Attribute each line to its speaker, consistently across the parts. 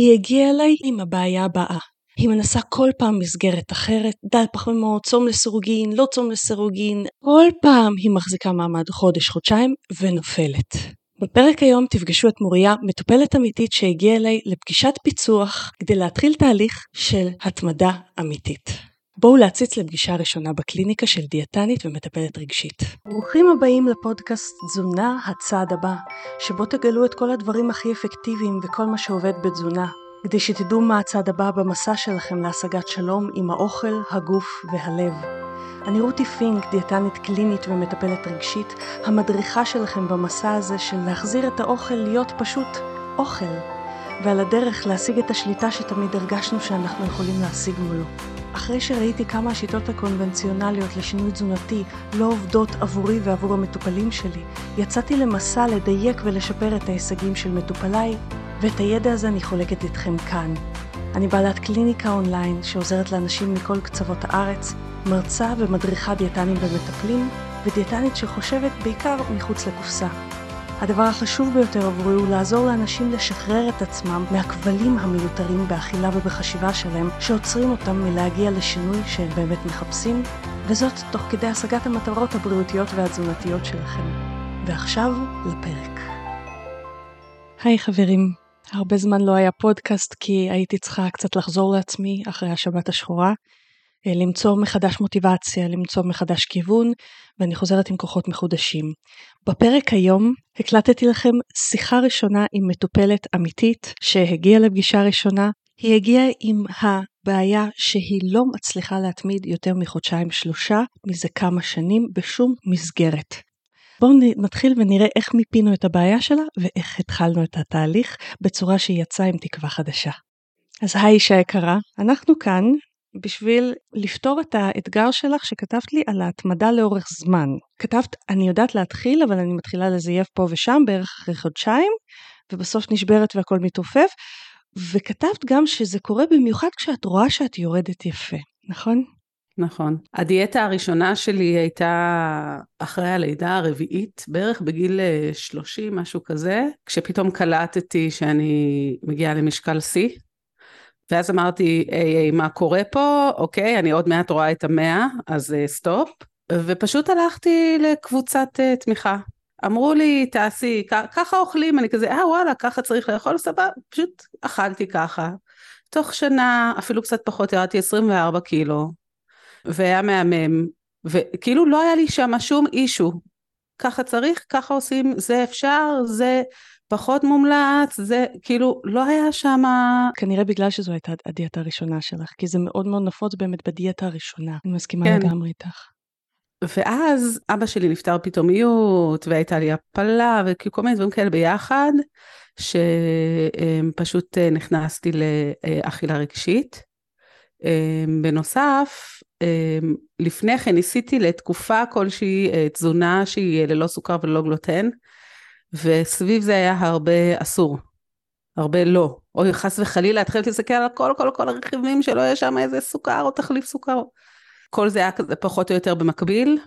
Speaker 1: היא הגיעה אליי עם הבעיה הבאה. היא מנסה כל פעם מסגרת אחרת, דל פחמימות, צום לסירוגין, לא צום לסירוגין, כל פעם היא מחזיקה מעמד חודש-חודשיים ונופלת. בפרק היום תפגשו את מוריה, מטופלת אמיתית שהגיעה אליי לפגישת פיצוח כדי להתחיל תהליך של התמדה אמיתית. בואו להציץ לפגישה הראשונה בקליניקה של דיאטנית ומטפלת רגשית. ברוכים הבאים לפודקאסט תזונה הצעד הבא, שבו תגלו את כל הדברים הכי אפקטיביים וכל מה שעובד בתזונה, כדי שתדעו מה הצעד הבא במסע שלכם להשגת שלום עם האוכל, הגוף והלב. אני רותי פינק, דיאטנית קלינית ומטפלת רגשית, המדריכה שלכם במסע הזה של להחזיר את האוכל להיות פשוט אוכל, ועל הדרך להשיג את השליטה שתמיד הרגשנו שאנחנו יכולים להשיג מולו. אחרי שראיתי כמה השיטות הקונבנציונליות לשינוי תזונתי לא עובדות עבורי ועבור המטופלים שלי, יצאתי למסע לדייק ולשפר את ההישגים של מטופליי, ואת הידע הזה אני חולקת איתכם כאן. אני בעלת קליניקה אונליין שעוזרת לאנשים מכל קצוות הארץ, מרצה ומדריכה דיאטנים ומטפלים, ודיאטנית שחושבת בעיקר מחוץ לקופסה. הדבר החשוב ביותר עבורי הוא לעזור לאנשים לשחרר את עצמם מהכבלים המיותרים באכילה ובחשיבה שלהם, שעוצרים אותם מלהגיע לשינוי שהם באמת מחפשים, וזאת תוך כדי השגת המטרות הבריאותיות והתזונתיות שלכם. ועכשיו לפרק. היי חברים, הרבה זמן לא היה פודקאסט כי הייתי צריכה קצת לחזור לעצמי אחרי השבת השחורה, למצוא מחדש מוטיבציה, למצוא מחדש כיוון, ואני חוזרת עם כוחות מחודשים. בפרק היום הקלטתי לכם שיחה ראשונה עם מטופלת אמיתית שהגיעה לפגישה ראשונה. היא הגיעה עם הבעיה שהיא לא מצליחה להתמיד יותר מחודשיים שלושה מזה כמה שנים בשום מסגרת. בואו נתחיל ונראה איך מיפינו את הבעיה שלה ואיך התחלנו את התהליך בצורה שהיא יצאה עם תקווה חדשה. אז היי אישה יקרה, אנחנו כאן בשביל לפתור את האתגר שלך שכתבת לי על ההתמדה לאורך זמן. כתבת, אני יודעת להתחיל, אבל אני מתחילה לזייף פה ושם בערך אחרי חודשיים, ובסוף נשברת והכל מתעופף, וכתבת גם שזה קורה במיוחד כשאת רואה שאת יורדת יפה, נכון?
Speaker 2: נכון. הדיאטה הראשונה שלי הייתה אחרי הלידה הרביעית, בערך בגיל 30, אה, משהו כזה, כשפתאום קלטתי שאני מגיעה למשקל שיא. ואז אמרתי, היי, היי, מה קורה פה? אוקיי, אני עוד מעט רואה את המאה, אז uh, סטופ. ופשוט הלכתי לקבוצת uh, תמיכה. אמרו לי, תעשי, ככה אוכלים, אני כזה, אה וואלה, ככה צריך לאכול, סבבה, פשוט אכלתי ככה. תוך שנה, אפילו קצת פחות, ירדתי 24 קילו, והיה מהמם, וכאילו לא היה לי שם שום אישו. ככה צריך, ככה עושים, זה אפשר, זה פחות מומלץ, זה כאילו לא היה שם...
Speaker 1: כנראה בגלל שזו הייתה הדיאטה הראשונה שלך, כי זה מאוד מאוד נפוץ באמת בדיאטה הראשונה. אני מסכימה כן. לגמרי איתך.
Speaker 2: ואז אבא שלי נפטר פתאומיות, והייתה לי הפלה, וכל מיני דברים כאלה ביחד, שפשוט אה, נכנסתי לאכילה רגשית. אה, בנוסף, אה, לפני כן ניסיתי לתקופה כלשהי תזונה שהיא ללא סוכר וללא גלוטן. וסביב זה היה הרבה אסור, הרבה לא. או חס וחלילה, התחלתי להסתכל על כל, כל, כל הרכיבים שלא יהיה שם איזה סוכר או תחליף סוכר. כל זה היה כזה פחות או יותר במקביל,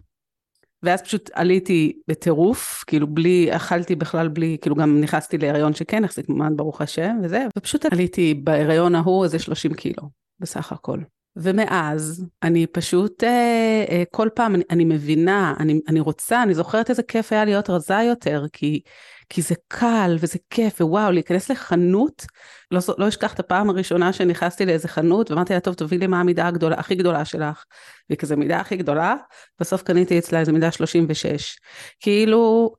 Speaker 2: ואז פשוט עליתי בטירוף, כאילו בלי, אכלתי בכלל בלי, כאילו גם נכנסתי להיריון שכן, החזיק מעמד ברוך השם וזה, ופשוט עליתי בהיריון ההוא איזה 30 קילו, בסך הכל. ומאז אני פשוט אה, אה, כל פעם אני, אני מבינה, אני, אני רוצה, אני זוכרת איזה כיף היה להיות רזה יותר, כי, כי זה קל וזה כיף, ווואו, להיכנס לחנות, לא, לא אשכח את הפעם הראשונה שנכנסתי לאיזה חנות, ואמרתי לה, טוב, תביא לי מה המידה הגדולה, הכי גדולה שלך. והיא כזה מידה הכי גדולה, בסוף קניתי אצלה איזה מידה 36. כאילו,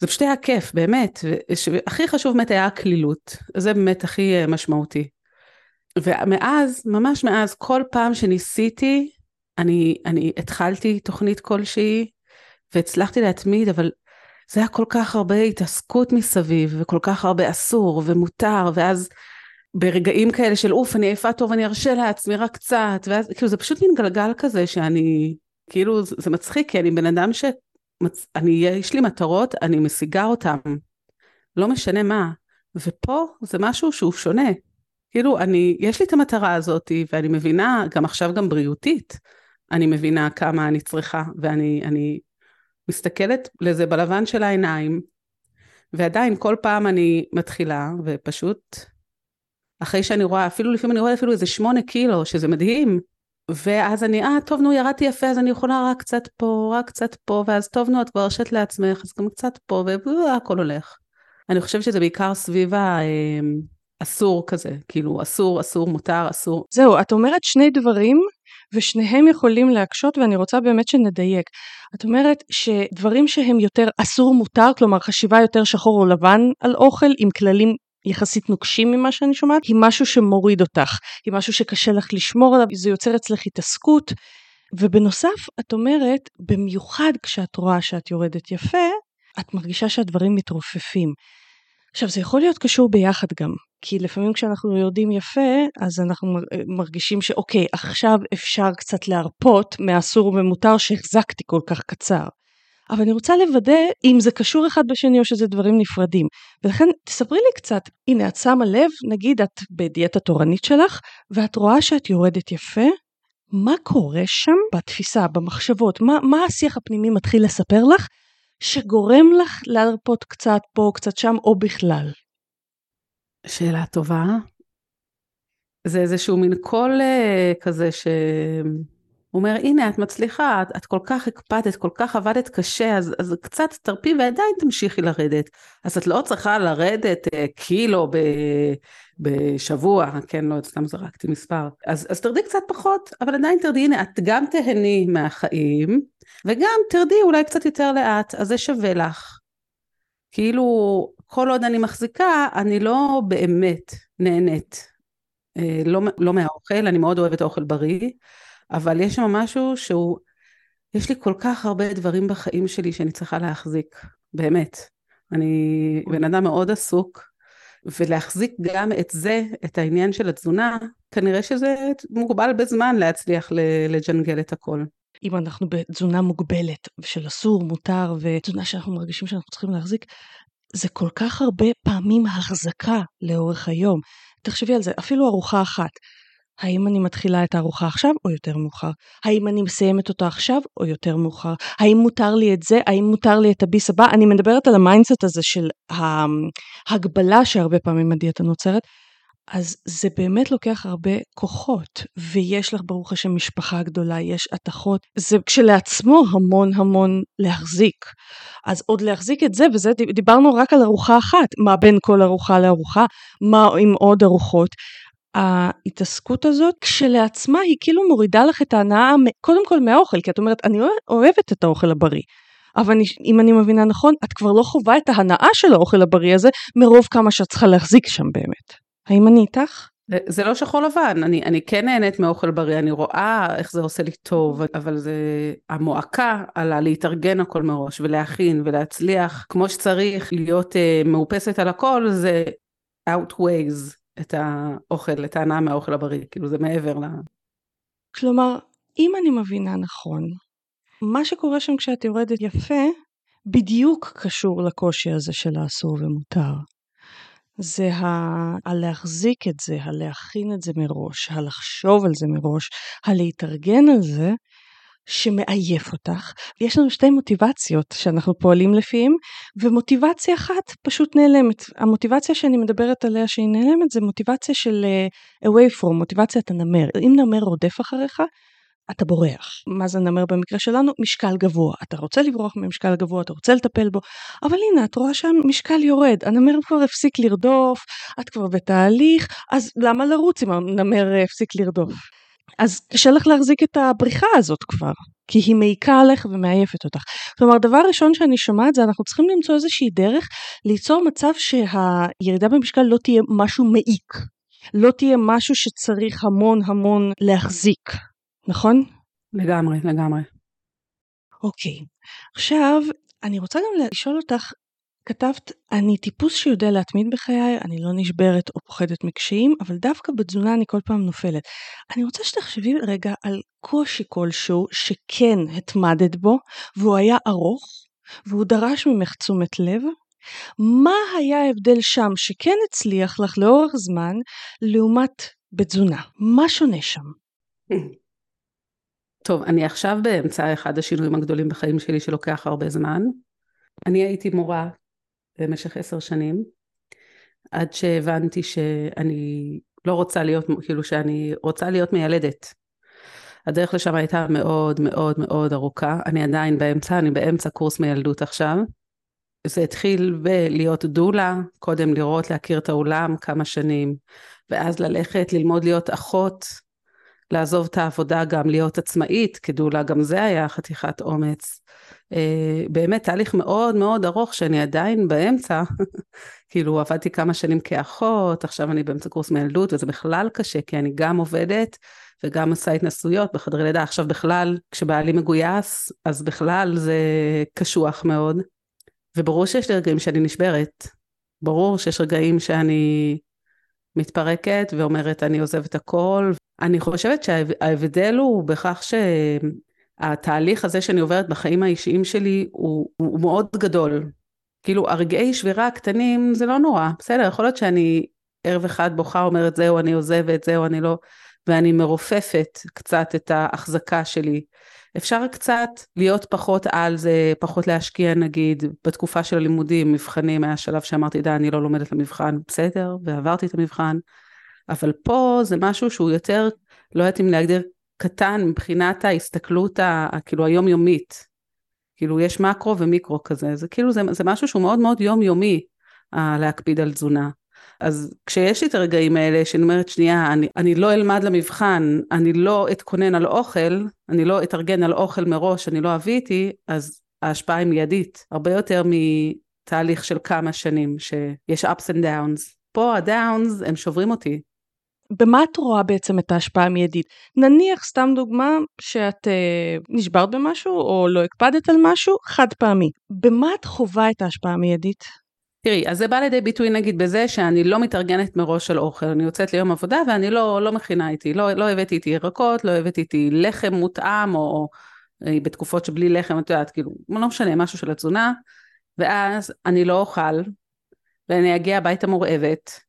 Speaker 2: זה פשוט היה כיף, באמת. והכי חשוב באמת היה הקלילות, זה באמת הכי אה, משמעותי. ומאז, ממש מאז, כל פעם שניסיתי, אני, אני התחלתי תוכנית כלשהי, והצלחתי להתמיד, אבל זה היה כל כך הרבה התעסקות מסביב, וכל כך הרבה אסור ומותר, ואז ברגעים כאלה של אוף, אני עייפה טוב, אני ארשה לעצמי רק קצת, ואז כאילו זה פשוט מין גלגל כזה שאני, כאילו זה, זה מצחיק, כי אני בן אדם ש... אני, יש לי מטרות, אני משיגה אותן, לא משנה מה. ופה זה משהו שהוא שונה. כאילו, אני, יש לי את המטרה הזאת, ואני מבינה, גם עכשיו גם בריאותית, אני מבינה כמה אני צריכה, ואני אני מסתכלת לזה בלבן של העיניים, ועדיין כל פעם אני מתחילה, ופשוט אחרי שאני רואה, אפילו לפעמים אני רואה אפילו איזה שמונה קילו, שזה מדהים, ואז אני, אה, טוב, נו, ירדתי יפה, אז אני יכולה רק קצת פה, רק קצת פה, ואז טוב, נו, את כבר הרשית לעצמך, אז גם קצת פה, והכל הולך. אני חושבת שזה בעיקר סביב האסור אה, כזה, כאילו, אסור, אסור, מותר, אסור.
Speaker 1: זהו, את אומרת שני דברים, ושניהם יכולים להקשות, ואני רוצה באמת שנדייק. את אומרת שדברים שהם יותר אסור מותר, כלומר חשיבה יותר שחור או לבן על אוכל, עם כללים יחסית נוקשים ממה שאני שומעת, היא משהו שמוריד אותך, היא משהו שקשה לך לשמור עליו, זה יוצר אצלך התעסקות. ובנוסף, את אומרת, במיוחד כשאת רואה שאת יורדת יפה, את מרגישה שהדברים מתרופפים. עכשיו, זה יכול להיות קשור ביחד גם, כי לפעמים כשאנחנו יורדים יפה, אז אנחנו מרגישים שאוקיי, עכשיו אפשר קצת להרפות מהאסור ומותר שהחזקתי כל כך קצר. אבל אני רוצה לוודא אם זה קשור אחד בשני או שזה דברים נפרדים. ולכן תספרי לי קצת, הנה את שמה לב, נגיד את בדיאטה תורנית שלך, ואת רואה שאת יורדת יפה, מה קורה שם בתפיסה, במחשבות, מה, מה השיח הפנימי מתחיל לספר לך, שגורם לך להרפות קצת פה, קצת שם, או בכלל?
Speaker 2: שאלה טובה. זה איזשהו מין קול uh, כזה ש... אומר, הנה, את מצליחה, את, את כל כך הקפדת, כל כך עבדת קשה, אז, אז קצת תרפי ועדיין תמשיכי לרדת. אז את לא צריכה לרדת אה, קילו ב, בשבוע, כן, לא, סתם זרקתי מספר. אז, אז תרדי קצת פחות, אבל עדיין תרדי, הנה, את גם תהני מהחיים, וגם תרדי אולי קצת יותר לאט, אז זה שווה לך. כאילו, כל עוד אני מחזיקה, אני לא באמת נהנית. אה, לא, לא מהאוכל, אני מאוד אוהבת אוכל בריא. אבל יש שם משהו שהוא, יש לי כל כך הרבה דברים בחיים שלי שאני צריכה להחזיק, באמת. אני בן אדם מאוד עסוק, ולהחזיק גם את זה, את העניין של התזונה, כנראה שזה מוגבל בזמן להצליח לג'נגל את הכל.
Speaker 1: אם אנחנו בתזונה מוגבלת של אסור, מותר, ותזונה שאנחנו מרגישים שאנחנו צריכים להחזיק, זה כל כך הרבה פעמים החזקה לאורך היום. תחשבי על זה, אפילו ארוחה אחת. האם אני מתחילה את הארוחה עכשיו או יותר מאוחר? האם אני מסיימת אותה עכשיו או יותר מאוחר? האם מותר לי את זה? האם מותר לי את הביס הבא? אני מדברת על ה mindset הזה של ההגבלה שהרבה פעמים הדיאטה נוצרת. אז זה באמת לוקח הרבה כוחות, ויש לך ברוך השם משפחה גדולה, יש התכות, זה כשלעצמו המון המון להחזיק. אז עוד להחזיק את זה, וזה דיברנו רק על ארוחה אחת, מה בין כל ארוחה לארוחה, מה עם עוד ארוחות. ההתעסקות הזאת כשלעצמה היא כאילו מורידה לך את ההנאה קודם כל מהאוכל, כי את אומרת אני אוהבת את האוכל הבריא. אבל אני, אם אני מבינה נכון, את כבר לא חווה את ההנאה של האוכל הבריא הזה מרוב כמה שאת צריכה להחזיק שם באמת. האם אני איתך?
Speaker 2: זה לא שחור לבן, אני, אני כן נהנית מאוכל בריא, אני רואה איך זה עושה לי טוב, אבל זה המועקה על הלהתארגן הכל מראש ולהכין ולהצליח כמו שצריך להיות uh, מאופסת על הכל, זה outweighs את האוכל, את ההנאה מהאוכל הבריא, כאילו זה מעבר ל...
Speaker 1: כלומר, אם אני מבינה נכון, מה שקורה שם כשאת יורדת יפה, בדיוק קשור לקושי הזה של האסור ומותר. זה. הלהחזיק את זה, הלהכין את זה מראש, הלחשוב על זה מראש, הלהתארגן על זה, שמעייף אותך. יש לנו שתי מוטיבציות שאנחנו פועלים לפיהם, ומוטיבציה אחת פשוט נעלמת. המוטיבציה שאני מדברת עליה שהיא נעלמת זה מוטיבציה של uh, away from, מוטיבציית הנמר. אם נמר רודף אחריך, אתה בורח. מה זה נמר במקרה שלנו? משקל גבוה. אתה רוצה לברוח ממשקל גבוה, אתה רוצה לטפל בו, אבל הנה, את רואה שהמשקל יורד, הנמר כבר הפסיק לרדוף, את כבר בתהליך, אז למה לרוץ אם הנמר הפסיק לרדוף? אז קשה לך להחזיק את הבריחה הזאת כבר, כי היא מעיקה עליך ומעייפת אותך. כלומר, דבר ראשון שאני שומעת זה אנחנו צריכים למצוא איזושהי דרך ליצור מצב שהירידה במשקל לא תהיה משהו מעיק, לא תהיה משהו שצריך המון המון להחזיק, נכון?
Speaker 2: לגמרי, לגמרי.
Speaker 1: אוקיי, עכשיו אני רוצה גם לשאול אותך כתבת, אני טיפוס שיודע להתמיד בחיי, אני לא נשברת או פוחדת מקשיים, אבל דווקא בתזונה אני כל פעם נופלת. אני רוצה שתחשבי רגע על קושי כלשהו שכן התמדת בו, והוא היה ארוך, והוא דרש ממך תשומת לב. מה היה ההבדל שם שכן הצליח לך לאורך זמן, לעומת בתזונה? מה שונה שם?
Speaker 2: טוב, אני עכשיו באמצע אחד השינויים הגדולים בחיים שלי שלוקח הרבה זמן. אני הייתי מורה במשך עשר שנים. עד שהבנתי שאני לא רוצה להיות, כאילו שאני רוצה להיות מיילדת. הדרך לשם הייתה מאוד מאוד מאוד ארוכה, אני עדיין באמצע, אני באמצע קורס מיילדות עכשיו. זה התחיל בלהיות דולה, קודם לראות, להכיר את העולם כמה שנים, ואז ללכת ללמוד להיות אחות, לעזוב את העבודה גם להיות עצמאית כדולה, גם זה היה חתיכת אומץ. אה, באמת תהליך מאוד מאוד ארוך שאני עדיין באמצע, כאילו עבדתי כמה שנים כאחות, עכשיו אני באמצע קורס מילדות וזה בכלל קשה כי אני גם עובדת וגם עושה התנסויות בחדרי לידה, עכשיו בכלל כשבעלי מגויס אז בכלל זה קשוח מאוד. וברור שיש לי רגעים שאני נשברת, ברור שיש רגעים שאני מתפרקת ואומרת אני עוזבת הכל. אני חושבת שההבדל הוא בכך שהתהליך הזה שאני עוברת בחיים האישיים שלי הוא, הוא מאוד גדול. כאילו הרגעי שבירה הקטנים זה לא נורא, בסדר, יכול להיות שאני ערב אחד בוכה אומרת זהו אני עוזבת, זהו אני לא, ואני מרופפת קצת את ההחזקה שלי. אפשר קצת להיות פחות על זה, פחות להשקיע נגיד, בתקופה של הלימודים, מבחנים, היה שלב שאמרתי, די, אני לא לומדת למבחן, בסדר, ועברתי את המבחן, אבל פה זה משהו שהוא יותר, לא יודעת אם להגדיר קטן מבחינת ההסתכלות ה, כאילו היומיומית. כאילו יש מקרו ומיקרו כזה, זה כאילו זה, זה משהו שהוא מאוד מאוד יומיומי להקפיד על תזונה. אז כשיש לי את הרגעים האלה שאני אומרת שנייה אני, אני לא אלמד למבחן אני לא אתכונן על אוכל אני לא אתארגן על אוכל מראש אני לא אביא איתי אז ההשפעה היא מיידית הרבה יותר מתהליך של כמה שנים שיש ups and downs פה הדאונס הם שוברים אותי.
Speaker 1: במה את רואה בעצם את ההשפעה המיידית? נניח סתם דוגמה שאת אה, נשברת במשהו או לא הקפדת על משהו חד פעמי. במה את חווה את ההשפעה המיידית?
Speaker 2: תראי, אז זה בא לידי ביטוי נגיד בזה שאני לא מתארגנת מראש על אוכל, אני יוצאת ליום עבודה ואני לא, לא מכינה איתי, לא, לא הבאתי איתי ירקות, לא הבאתי איתי לחם מותאם, או, או אה, בתקופות שבלי לחם, את יודעת, כאילו, לא משנה, משהו של התזונה, ואז אני לא אוכל, ואני אגיע הביתה מורעבת,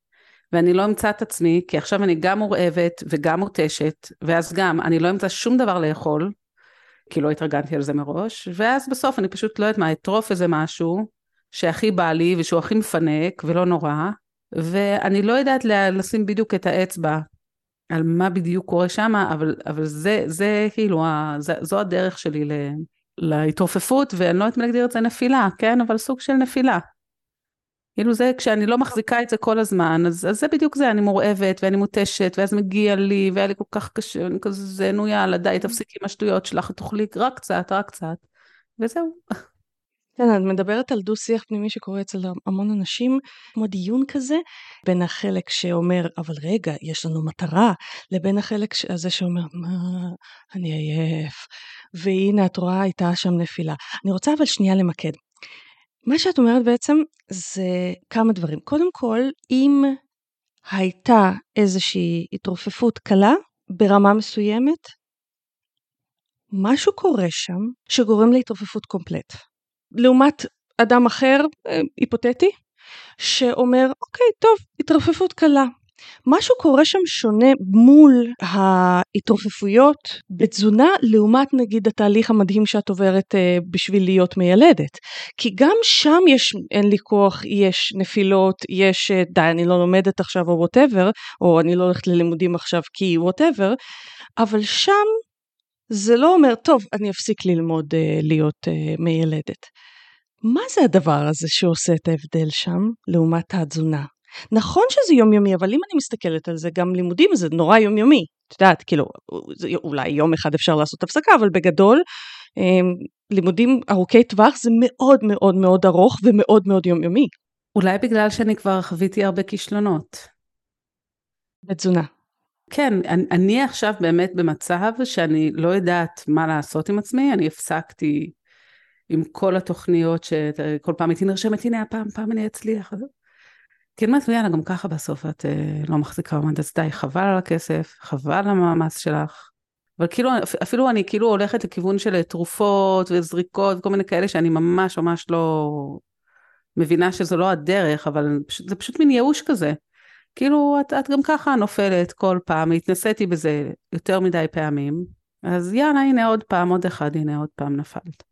Speaker 2: ואני לא אמצא את עצמי, כי עכשיו אני גם מורעבת וגם מותשת, ואז גם אני לא אמצא שום דבר לאכול, כי לא התארגנתי על זה מראש, ואז בסוף אני פשוט לא יודעת מה, אטרוף איזה משהו, שהכי בא לי ושהוא הכי מפנק ולא נורא, ואני לא יודעת לשים בדיוק את האצבע על מה בדיוק קורה שם, אבל, אבל זה, זה כאילו, זה, זו הדרך שלי ל, להתרופפות, ואני לא יודעת אם להגדיר את זה נפילה, כן? אבל סוג של נפילה. כאילו זה, כשאני לא מחזיקה את זה כל הזמן, אז, אז זה בדיוק זה, אני מורעבת ואני מותשת, ואז מגיע לי, והיה לי כל כך קשה, ואני כזה, נו יאללה, די, תפסיקי עם השטויות שלך, תאכלי רק קצת, רק קצת, וזהו.
Speaker 1: כן, את מדברת על דו-שיח פנימי שקורה אצל המון אנשים, כמו דיון כזה, בין החלק שאומר, אבל רגע, יש לנו מטרה, לבין החלק הזה שאומר, מה, אני עייף. והנה, את רואה, הייתה שם נפילה. אני רוצה אבל שנייה למקד. מה שאת אומרת בעצם זה כמה דברים. קודם כל, אם הייתה איזושהי התרופפות קלה ברמה מסוימת, משהו קורה שם שגורם להתרופפות קומפלט. לעומת אדם אחר, אה, היפותטי, שאומר, אוקיי, טוב, התרופפות קלה. משהו קורה שם שונה מול ההתרופפויות בתזונה לעומת נגיד התהליך המדהים שאת עוברת אה, בשביל להיות מיילדת. כי גם שם יש אין לי כוח, יש נפילות, יש אה, די אני לא לומדת עכשיו או whatever, או אני לא הולכת ללימודים עכשיו כי whatever, אבל שם זה לא אומר, טוב, אני אפסיק ללמוד אה, להיות אה, מיילדת. מה זה הדבר הזה שעושה את ההבדל שם, לעומת התזונה? נכון שזה יומיומי, אבל אם אני מסתכלת על זה, גם לימודים זה נורא יומיומי. את יודעת, כאילו, אולי יום אחד אפשר לעשות הפסקה, אבל בגדול, um, לימודים ארוכי טווח זה מאוד מאוד מאוד ארוך ומאוד מאוד יומיומי.
Speaker 2: אולי בגלל שאני כבר חוויתי הרבה כישלונות.
Speaker 1: בתזונה.
Speaker 2: כן, אני, אני עכשיו באמת במצב שאני לא יודעת מה לעשות עם עצמי, אני הפסקתי עם כל התוכניות שכל פעם הייתי נרשמת, הנה הפעם, פעם אני אצליח. כי אני אומרת, יאללה, גם ככה בסוף את אה, לא מחזיקה מעמד, אז די, חבל על הכסף, חבל על המאמץ שלך. אבל כאילו, אפילו אני כאילו הולכת לכיוון של תרופות וזריקות וכל מיני כאלה שאני ממש ממש לא מבינה שזו לא הדרך, אבל זה פשוט מין ייאוש כזה. כאילו את, את גם ככה נופלת כל פעם, התנסיתי בזה יותר מדי פעמים, אז יאללה הנה עוד פעם, עוד אחד, הנה עוד פעם נפלת.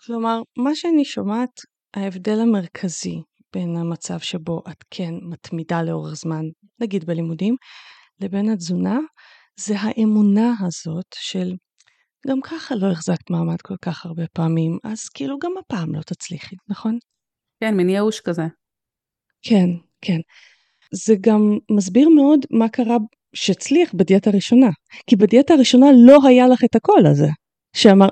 Speaker 1: כלומר, מה שאני שומעת, ההבדל המרכזי בין המצב שבו את כן מתמידה לאורך זמן, נגיד בלימודים, לבין התזונה, זה האמונה הזאת של גם ככה לא החזקת מעמד כל כך הרבה פעמים, אז כאילו גם הפעם לא תצליחי, נכון?
Speaker 2: כן, מין ייאוש כזה.
Speaker 1: כן, כן. זה גם מסביר מאוד מה קרה שהצליח בדיאטה הראשונה. כי בדיאטה הראשונה לא היה לך את הקול הזה. שאמר,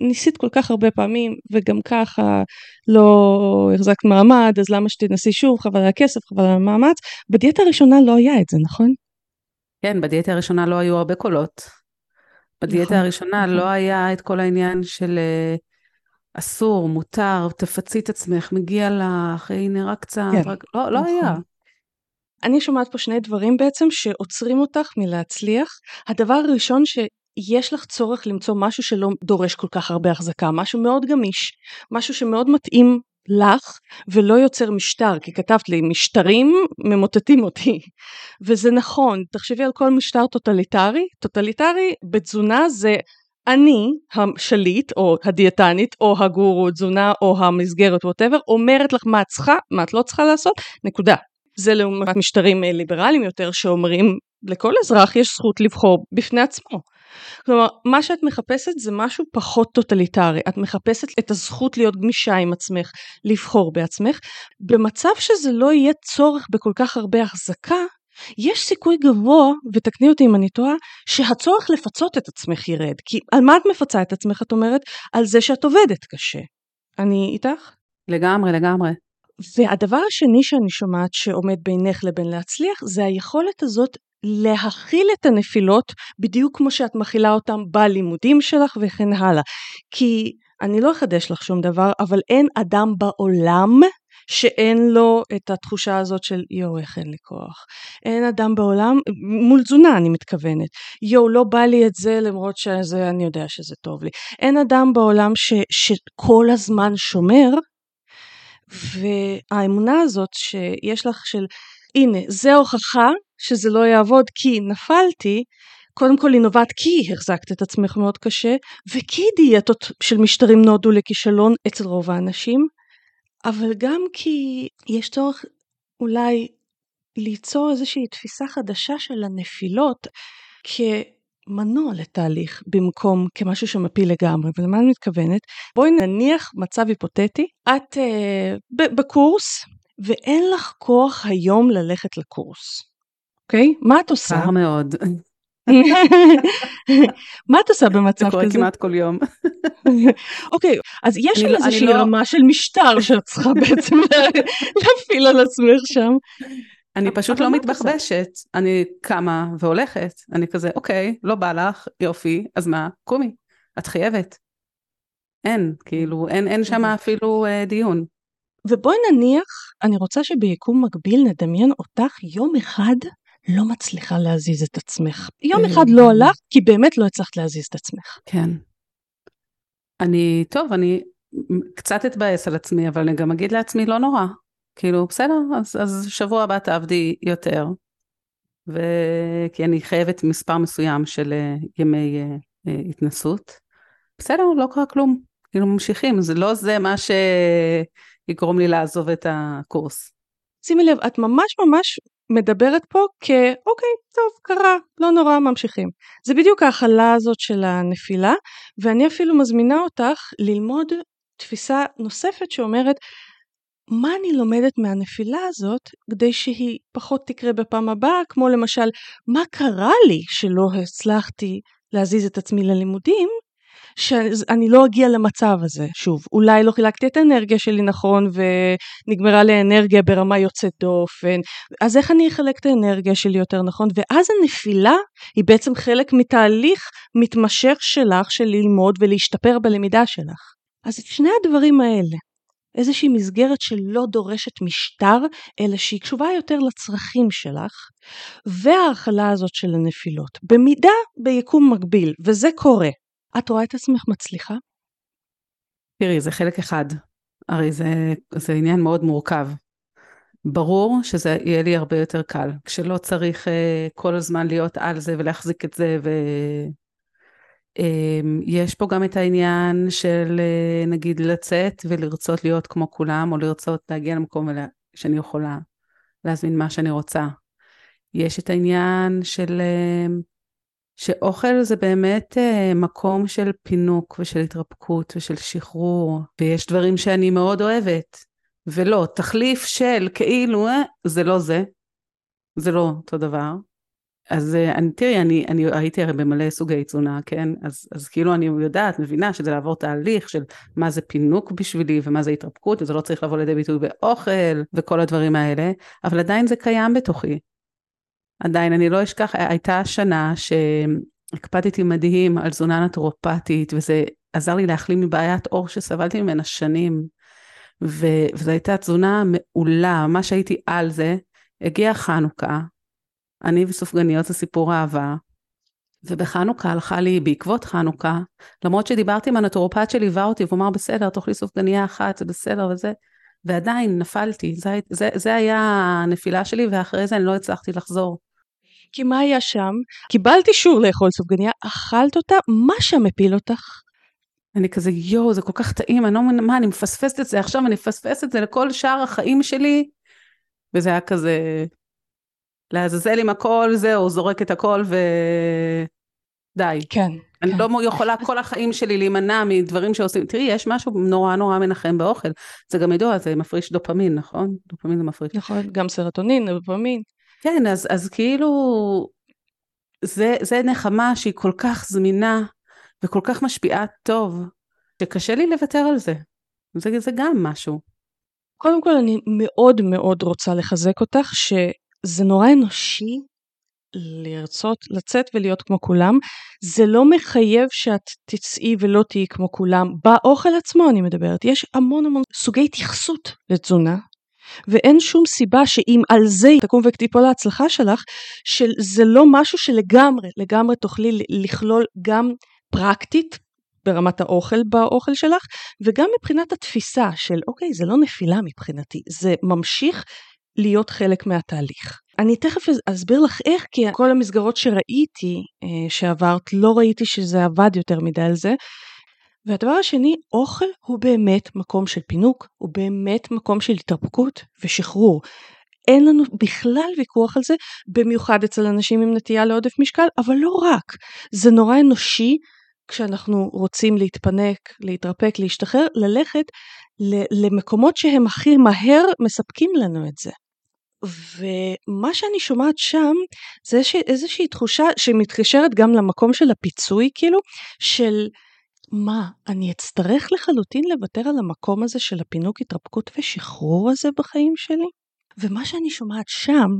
Speaker 1: ניסית כל כך הרבה פעמים, וגם ככה לא החזקת מעמד, אז למה שתנסי שוב, חבל על הכסף, חבל על המאמץ. בדיאטה הראשונה לא היה את זה, נכון?
Speaker 2: כן, בדיאטה הראשונה לא היו הרבה קולות. בדיאטה נכון, הראשונה נכון. לא היה את כל העניין של uh, אסור, מותר, תפצי את עצמך, מגיע לך, הנה רק קצת, כן, רק... לא, לא נכון. היה.
Speaker 1: אני שומעת פה שני דברים בעצם שעוצרים אותך מלהצליח. הדבר הראשון שיש לך צורך למצוא משהו שלא דורש כל כך הרבה החזקה, משהו מאוד גמיש, משהו שמאוד מתאים לך ולא יוצר משטר, כי כתבת לי משטרים ממוטטים אותי. וזה נכון, תחשבי על כל משטר טוטליטרי, טוטליטרי בתזונה זה אני השליט או הדיאטנית או הגורו תזונה או המסגרת whatever אומרת לך מה את צריכה, מה את לא צריכה לעשות, נקודה. זה לעומת משטרים ליברליים יותר שאומרים לכל אזרח יש זכות לבחור בפני עצמו. כלומר, מה שאת מחפשת זה משהו פחות טוטליטרי. את מחפשת את הזכות להיות גמישה עם עצמך, לבחור בעצמך. במצב שזה לא יהיה צורך בכל כך הרבה החזקה, יש סיכוי גבוה, ותקני אותי אם אני טועה, שהצורך לפצות את עצמך ירד. כי על מה את מפצה את עצמך, את אומרת? על זה שאת עובדת קשה. אני איתך?
Speaker 2: לגמרי, לגמרי.
Speaker 1: והדבר השני שאני שומעת שעומד בינך לבין להצליח, זה היכולת הזאת להכיל את הנפילות בדיוק כמו שאת מכילה אותם בלימודים שלך וכן הלאה. כי אני לא אחדש לך שום דבר, אבל אין אדם בעולם שאין לו את התחושה הזאת של יואו איך אין לי כוח. אין אדם בעולם, מול תזונה אני מתכוונת, יואו לא בא לי את זה למרות שזה אני יודע שזה טוב לי. אין אדם בעולם ש, שכל הזמן שומר והאמונה הזאת שיש לך של הנה זה הוכחה שזה לא יעבוד כי נפלתי, קודם כל היא נובעת כי החזקת את עצמך מאוד קשה וכי דיאטות של משטרים נועדו לכישלון אצל רוב האנשים, אבל גם כי יש צורך אולי ליצור איזושהי תפיסה חדשה של הנפילות כמנוע לתהליך במקום כמשהו שמפיל לגמרי. ולמה אני מתכוונת? בואי נניח מצב היפותטי, את uh, בקורס ואין לך כוח היום ללכת לקורס. אוקיי? מה את עושה?
Speaker 2: קר מאוד.
Speaker 1: מה את עושה במצב כזה? זה
Speaker 2: קורה כמעט כל יום.
Speaker 1: אוקיי, אז יש לי לא- איזושהי לא- רמה של משטר שאת צריכה בעצם להפעיל על עצמך שם.
Speaker 2: אני פשוט לא מתבחבשת, אני קמה והולכת, אני כזה, אוקיי, לא בא לך, יופי, אז מה, קומי, את חייבת. אין, כאילו, אין שם. אפילו אה, דיון.
Speaker 1: ובואי נניח, אני רוצה שביקום מקביל נדמיין אותך יום אחד לא מצליחה להזיז את עצמך. יום אחד לא הלך, כי באמת לא הצלחת להזיז את עצמך.
Speaker 2: כן. אני, טוב, אני קצת אתבאס על עצמי, אבל אני גם אגיד לעצמי, לא נורא. כאילו, בסדר, אז, אז שבוע הבא תעבדי יותר. ו... כי אני חייבת מספר מסוים של uh, ימי uh, uh, התנסות. בסדר, לא קרה כלום. כאילו ממשיכים, זה לא זה מה שיגרום לי לעזוב את הקורס.
Speaker 1: שימי לב, את ממש ממש מדברת פה כאוקיי, טוב, קרה, לא נורא, ממשיכים. זה בדיוק ההכלה הזאת של הנפילה, ואני אפילו מזמינה אותך ללמוד תפיסה נוספת שאומרת, מה אני לומדת מהנפילה הזאת כדי שהיא פחות תקרה בפעם הבאה, כמו למשל, מה קרה לי שלא הצלחתי להזיז את עצמי ללימודים, שאני לא אגיע למצב הזה. שוב, אולי לא חילקתי את האנרגיה שלי נכון ונגמרה לי האנרגיה ברמה יוצאת דופן, אז איך אני אחלק את האנרגיה שלי יותר נכון? ואז הנפילה היא בעצם חלק מתהליך מתמשך שלך של ללמוד ולהשתפר בלמידה שלך. אז את שני הדברים האלה, איזושהי מסגרת שלא דורשת משטר, אלא שהיא קשובה יותר לצרכים שלך, וההכלה הזאת של הנפילות, במידה ביקום מקביל, וזה קורה. את רואה את עצמך מצליחה?
Speaker 2: תראי, זה חלק אחד. הרי זה, זה עניין מאוד מורכב. ברור שזה יהיה לי הרבה יותר קל, כשלא צריך uh, כל הזמן להיות על זה ולהחזיק את זה, ויש אמ, uh, פה גם את העניין של uh, נגיד לצאת ולרצות להיות כמו כולם, או לרצות להגיע למקום שאני יכולה להזמין מה שאני רוצה. יש את העניין של... אה, שאוכל זה באמת uh, מקום של פינוק ושל התרפקות ושל שחרור, ויש דברים שאני מאוד אוהבת, ולא, תחליף של כאילו, אה, זה לא זה, זה לא אותו דבר. אז uh, אני, תראי, אני, אני הייתי הרי במלא סוגי תזונה, כן? אז, אז כאילו אני יודעת, מבינה שזה לעבור תהליך של מה זה פינוק בשבילי ומה זה התרפקות, וזה לא צריך לבוא לידי ביטוי באוכל וכל הדברים האלה, אבל עדיין זה קיים בתוכי. עדיין, אני לא אשכח, הייתה שנה שהקפדתי מדהים על תזונה נטורופטית, וזה עזר לי להחלים מבעיית עור שסבלתי ממנה שנים. ו- וזו הייתה תזונה מעולה, ממש הייתי על זה. הגיע חנוכה, אני וסופגניות זה סיפור אהבה, ובחנוכה הלכה לי, בעקבות חנוכה, למרות שדיברתי עם הנטורופט שליווה אותי, והוא אמר, בסדר, תאכלי סופגניה אחת, זה בסדר וזה, ועדיין נפלתי, זה, זה, זה היה הנפילה שלי, ואחרי זה אני לא הצלחתי לחזור.
Speaker 1: כי מה היה שם? קיבלת אישור לאכול סופגניה, אכלת אותה, מה שם הפיל אותך?
Speaker 2: אני כזה, יואו, זה כל כך טעים, אני לא מבינה, מה, אני מפספסת את זה עכשיו, אני מפספסת את זה לכל שאר החיים שלי, וזה היה כזה, לעזאזל עם הכל, זהו, זורק את הכל ו... די.
Speaker 1: כן.
Speaker 2: אני
Speaker 1: כן.
Speaker 2: לא יכולה כל החיים שלי להימנע מדברים שעושים, תראי, יש משהו נורא נורא מנחם באוכל. זה גם ידוע, זה מפריש דופמין, נכון? דופמין זה מפריש.
Speaker 1: נכון, גם סרטונין, דופמין.
Speaker 2: כן, אז, אז כאילו, זה, זה נחמה שהיא כל כך זמינה וכל כך משפיעה טוב, שקשה לי לוותר על זה. זה, זה גם משהו.
Speaker 1: קודם כל, אני מאוד מאוד רוצה לחזק אותך, שזה נורא אנושי לרצות לצאת ולהיות כמו כולם. זה לא מחייב שאת תצאי ולא תהיי כמו כולם. באוכל עצמו אני מדברת. יש המון המון סוגי התייחסות לתזונה, ואין שום סיבה שאם על זה תקום ותיפול ההצלחה שלך, שזה לא משהו שלגמרי, לגמרי תוכלי לכלול גם פרקטית ברמת האוכל באוכל שלך, וגם מבחינת התפיסה של אוקיי, זה לא נפילה מבחינתי, זה ממשיך להיות חלק מהתהליך. אני תכף אסביר לך איך, כי כל המסגרות שראיתי אה, שעברת, לא ראיתי שזה עבד יותר מדי על זה, והדבר השני, אוכל הוא באמת מקום של פינוק, הוא באמת מקום של התרפקות ושחרור. אין לנו בכלל ויכוח על זה, במיוחד אצל אנשים עם נטייה לעודף משקל, אבל לא רק. זה נורא אנושי כשאנחנו רוצים להתפנק, להתרפק, להשתחרר, ללכת למקומות שהם הכי מהר מספקים לנו את זה. ומה שאני שומעת שם זה איזושהי תחושה שמתקשרת גם למקום של הפיצוי כאילו, של מה, אני אצטרך לחלוטין לוותר על המקום הזה של הפינוק, התרפקות ושחרור הזה בחיים שלי? ומה שאני שומעת שם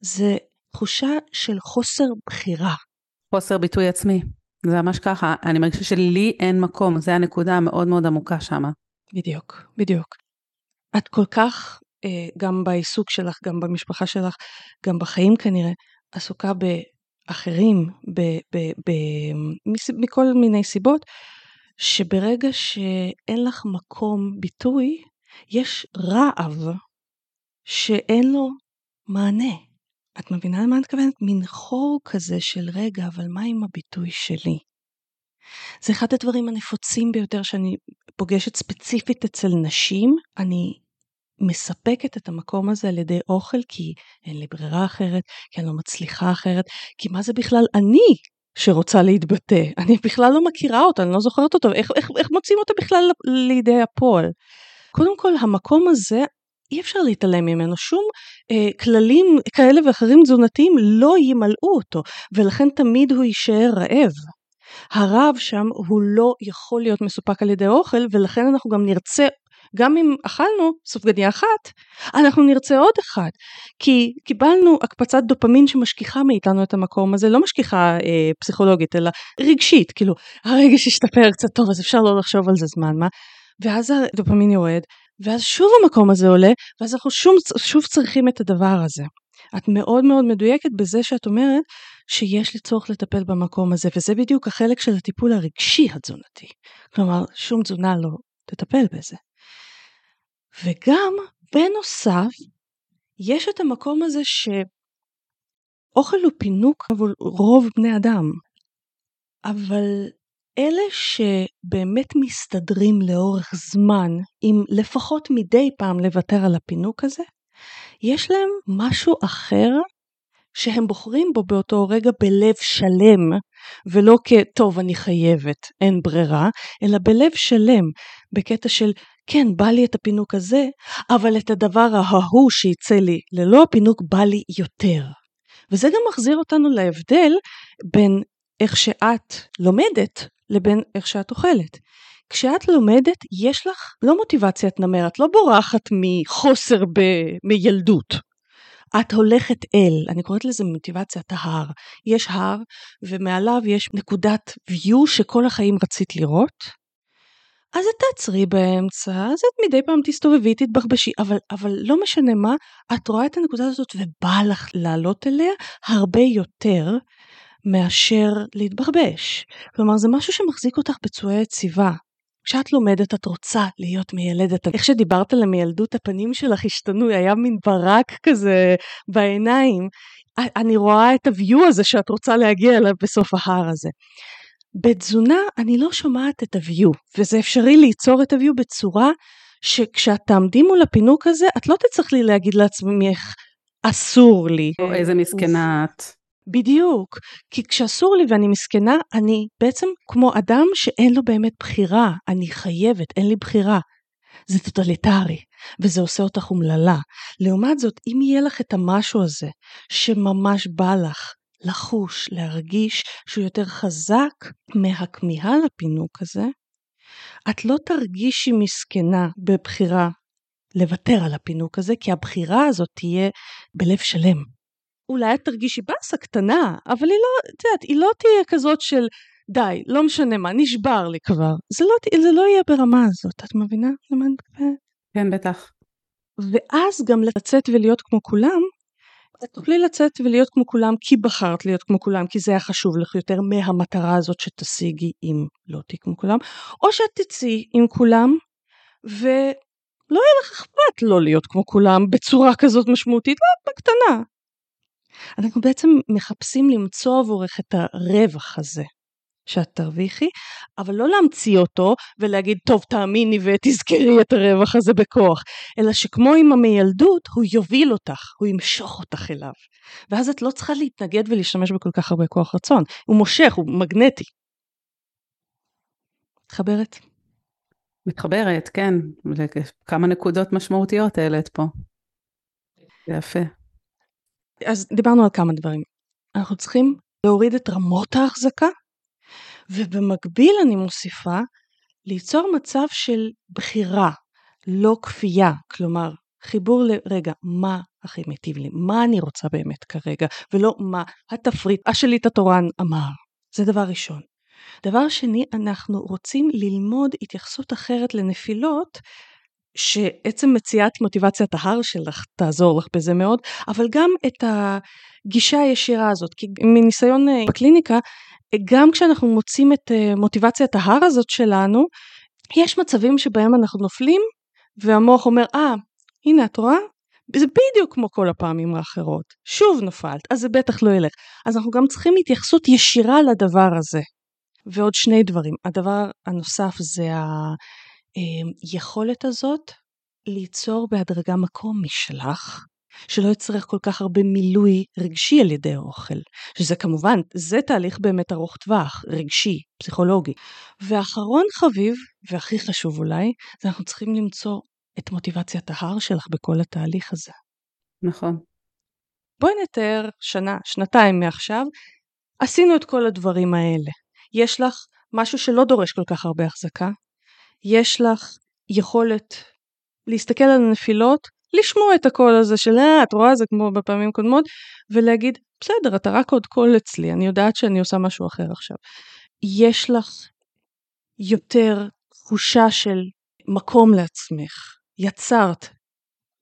Speaker 1: זה תחושה של חוסר בחירה.
Speaker 2: חוסר ביטוי עצמי. זה ממש ככה, אני מרגישה שלי אין מקום, זה הנקודה המאוד מאוד עמוקה שמה.
Speaker 1: בדיוק, בדיוק. את כל כך, גם בעיסוק שלך, גם במשפחה שלך, גם בחיים כנראה, עסוקה אחרים ב, ב, ב, מכל מיני סיבות, שברגע שאין לך מקום ביטוי, יש רעב שאין לו מענה. את מבינה למה אני מתכוונת? מין חור כזה של רגע, אבל מה עם הביטוי שלי? זה אחד הדברים הנפוצים ביותר שאני פוגשת ספציפית אצל נשים. אני מספקת את המקום הזה על ידי אוכל כי אין לי ברירה אחרת, כי אני לא מצליחה אחרת, כי מה זה בכלל אני שרוצה להתבטא? אני בכלל לא מכירה אותה, אני לא זוכרת אותו, איך, איך, איך מוצאים אותה בכלל לידי הפועל? קודם כל, המקום הזה, אי אפשר להתעלם ממנו, שום אה, כללים כאלה ואחרים תזונתיים לא ימלאו אותו, ולכן תמיד הוא יישאר רעב. הרעב שם הוא לא יכול להיות מסופק על ידי אוכל, ולכן אנחנו גם נרצה גם אם אכלנו סופגניה אחת, אנחנו נרצה עוד אחת. כי קיבלנו הקפצת דופמין שמשכיחה מאיתנו את המקום הזה, לא משכיחה אה, פסיכולוגית, אלא רגשית, כאילו, הרגש השתפר קצת טוב, אז אפשר לא לחשוב על זה זמן מה. ואז הדופמין יורד, ואז שוב המקום הזה עולה, ואז אנחנו שוב, שוב צריכים את הדבר הזה. את מאוד מאוד מדויקת בזה שאת אומרת שיש לי צורך לטפל במקום הזה, וזה בדיוק החלק של הטיפול הרגשי התזונתי. כלומר, שום תזונה לא תטפל בזה. וגם בנוסף יש את המקום הזה שאוכל הוא פינוק עבור רוב בני אדם, אבל אלה שבאמת מסתדרים לאורך זמן, עם לפחות מדי פעם לוותר על הפינוק הזה, יש להם משהו אחר שהם בוחרים בו באותו רגע בלב שלם, ולא כטוב אני חייבת, אין ברירה, אלא בלב שלם, בקטע של כן, בא לי את הפינוק הזה, אבל את הדבר ההוא שיצא לי ללא הפינוק בא לי יותר. וזה גם מחזיר אותנו להבדל בין איך שאת לומדת לבין איך שאת אוכלת. כשאת לומדת, יש לך לא מוטיבציית נמר, את לא בורחת מחוסר ב... מילדות. את הולכת אל, אני קוראת לזה מוטיבציית ההר. יש הר ומעליו יש נקודת view שכל החיים רצית לראות, אז את תעצרי באמצע, אז את מדי פעם תסתובבי, תתבחבשי, אבל, אבל לא משנה מה, את רואה את הנקודה הזאת ובא לך לעלות אליה הרבה יותר מאשר להתבחבש. כלומר, זה משהו שמחזיק אותך בצורה יציבה. כשאת לומדת את רוצה להיות מיילדת. איך שדיברת על המילדות הפנים שלך השתנו, היה מין ברק כזה בעיניים. אני רואה את הוויו הזה שאת רוצה להגיע אליו בסוף ההר הזה. בתזונה אני לא שומעת את ה-view, וזה אפשרי ליצור את ה-view בצורה שכשאת תעמדי מול הפינוק הזה, את לא תצטרכי להגיד לעצמך, אסור לי.
Speaker 2: או איזה מסכנה את.
Speaker 1: בדיוק, כי כשאסור לי ואני מסכנה, אני בעצם כמו אדם שאין לו באמת בחירה, אני חייבת, אין לי בחירה. זה טוטליטרי, וזה עושה אותך אומללה. לעומת זאת, אם יהיה לך את המשהו הזה, שממש בא לך, לחוש, להרגיש שהוא יותר חזק מהכמיהה לפינוק הזה, את לא תרגישי מסכנה בבחירה לוותר על הפינוק הזה, כי הבחירה הזאת תהיה בלב שלם. אולי את תרגישי באסה קטנה, אבל היא לא, את יודעת, היא לא תהיה כזאת של די, לא משנה מה, נשבר לי כבר. זה לא, זה לא יהיה ברמה הזאת, את מבינה למה אני מתכוונת?
Speaker 2: כן, בטח.
Speaker 1: ואז גם לצאת ולהיות כמו כולם, את תוכלי לצאת ולהיות כמו כולם כי בחרת להיות כמו כולם, כי זה היה חשוב לך יותר מהמטרה הזאת שתשיגי אם לא תהיי כמו כולם, או שאת תצאי עם כולם ולא יהיה לך אכפת לא להיות כמו כולם בצורה כזאת משמעותית, לא, בקטנה. אנחנו בעצם מחפשים למצוא עבורך את הרווח הזה. שאת תרוויחי, אבל לא להמציא אותו ולהגיד טוב תאמיני ותזכרי את הרווח הזה בכוח, אלא שכמו עם המילדות הוא יוביל אותך, הוא ימשוך אותך אליו. ואז את לא צריכה להתנגד ולהשתמש בכל כך הרבה כוח רצון, הוא מושך, הוא מגנטי. מתחברת?
Speaker 2: מתחברת, כן, כמה נקודות משמעותיות העלית פה. יפה.
Speaker 1: אז דיברנו על כמה דברים. אנחנו צריכים להוריד את רמות ההחזקה ובמקביל אני מוסיפה ליצור מצב של בחירה, לא כפייה, כלומר חיבור לרגע מה הכי מיטיב לי, מה אני רוצה באמת כרגע, ולא מה התפריט, השליט התורן אמר. זה דבר ראשון. דבר שני, אנחנו רוצים ללמוד התייחסות אחרת לנפילות, שעצם מציאת מוטיבציית ההר שלך תעזור לך בזה מאוד, אבל גם את הגישה הישירה הזאת, כי מניסיון אה, בקליניקה, גם כשאנחנו מוצאים את אה, מוטיבציית ההר הזאת שלנו, יש מצבים שבהם אנחנו נופלים והמוח אומר, אה, ah, הנה את רואה? זה בדיוק כמו כל הפעמים האחרות. שוב נפלת, אז זה בטח לא ילך. אז אנחנו גם צריכים התייחסות ישירה לדבר הזה. ועוד שני דברים. הדבר הנוסף זה היכולת אה, הזאת ליצור בהדרגה מקום משלך, שלא יצטרך כל כך הרבה מילוי רגשי על ידי האוכל, שזה כמובן, זה תהליך באמת ארוך טווח, רגשי, פסיכולוגי. ואחרון חביב, והכי חשוב אולי, זה אנחנו צריכים למצוא את מוטיבציית ההר שלך בכל התהליך הזה.
Speaker 2: נכון.
Speaker 1: בואי נתאר שנה, שנתיים מעכשיו, עשינו את כל הדברים האלה. יש לך משהו שלא דורש כל כך הרבה החזקה, יש לך יכולת להסתכל על הנפילות לשמוע את הקול הזה של אה, את רואה? זה כמו בפעמים קודמות, ולהגיד, בסדר, אתה רק עוד קול אצלי, אני יודעת שאני עושה משהו אחר עכשיו. יש לך יותר תחושה של מקום לעצמך, יצרת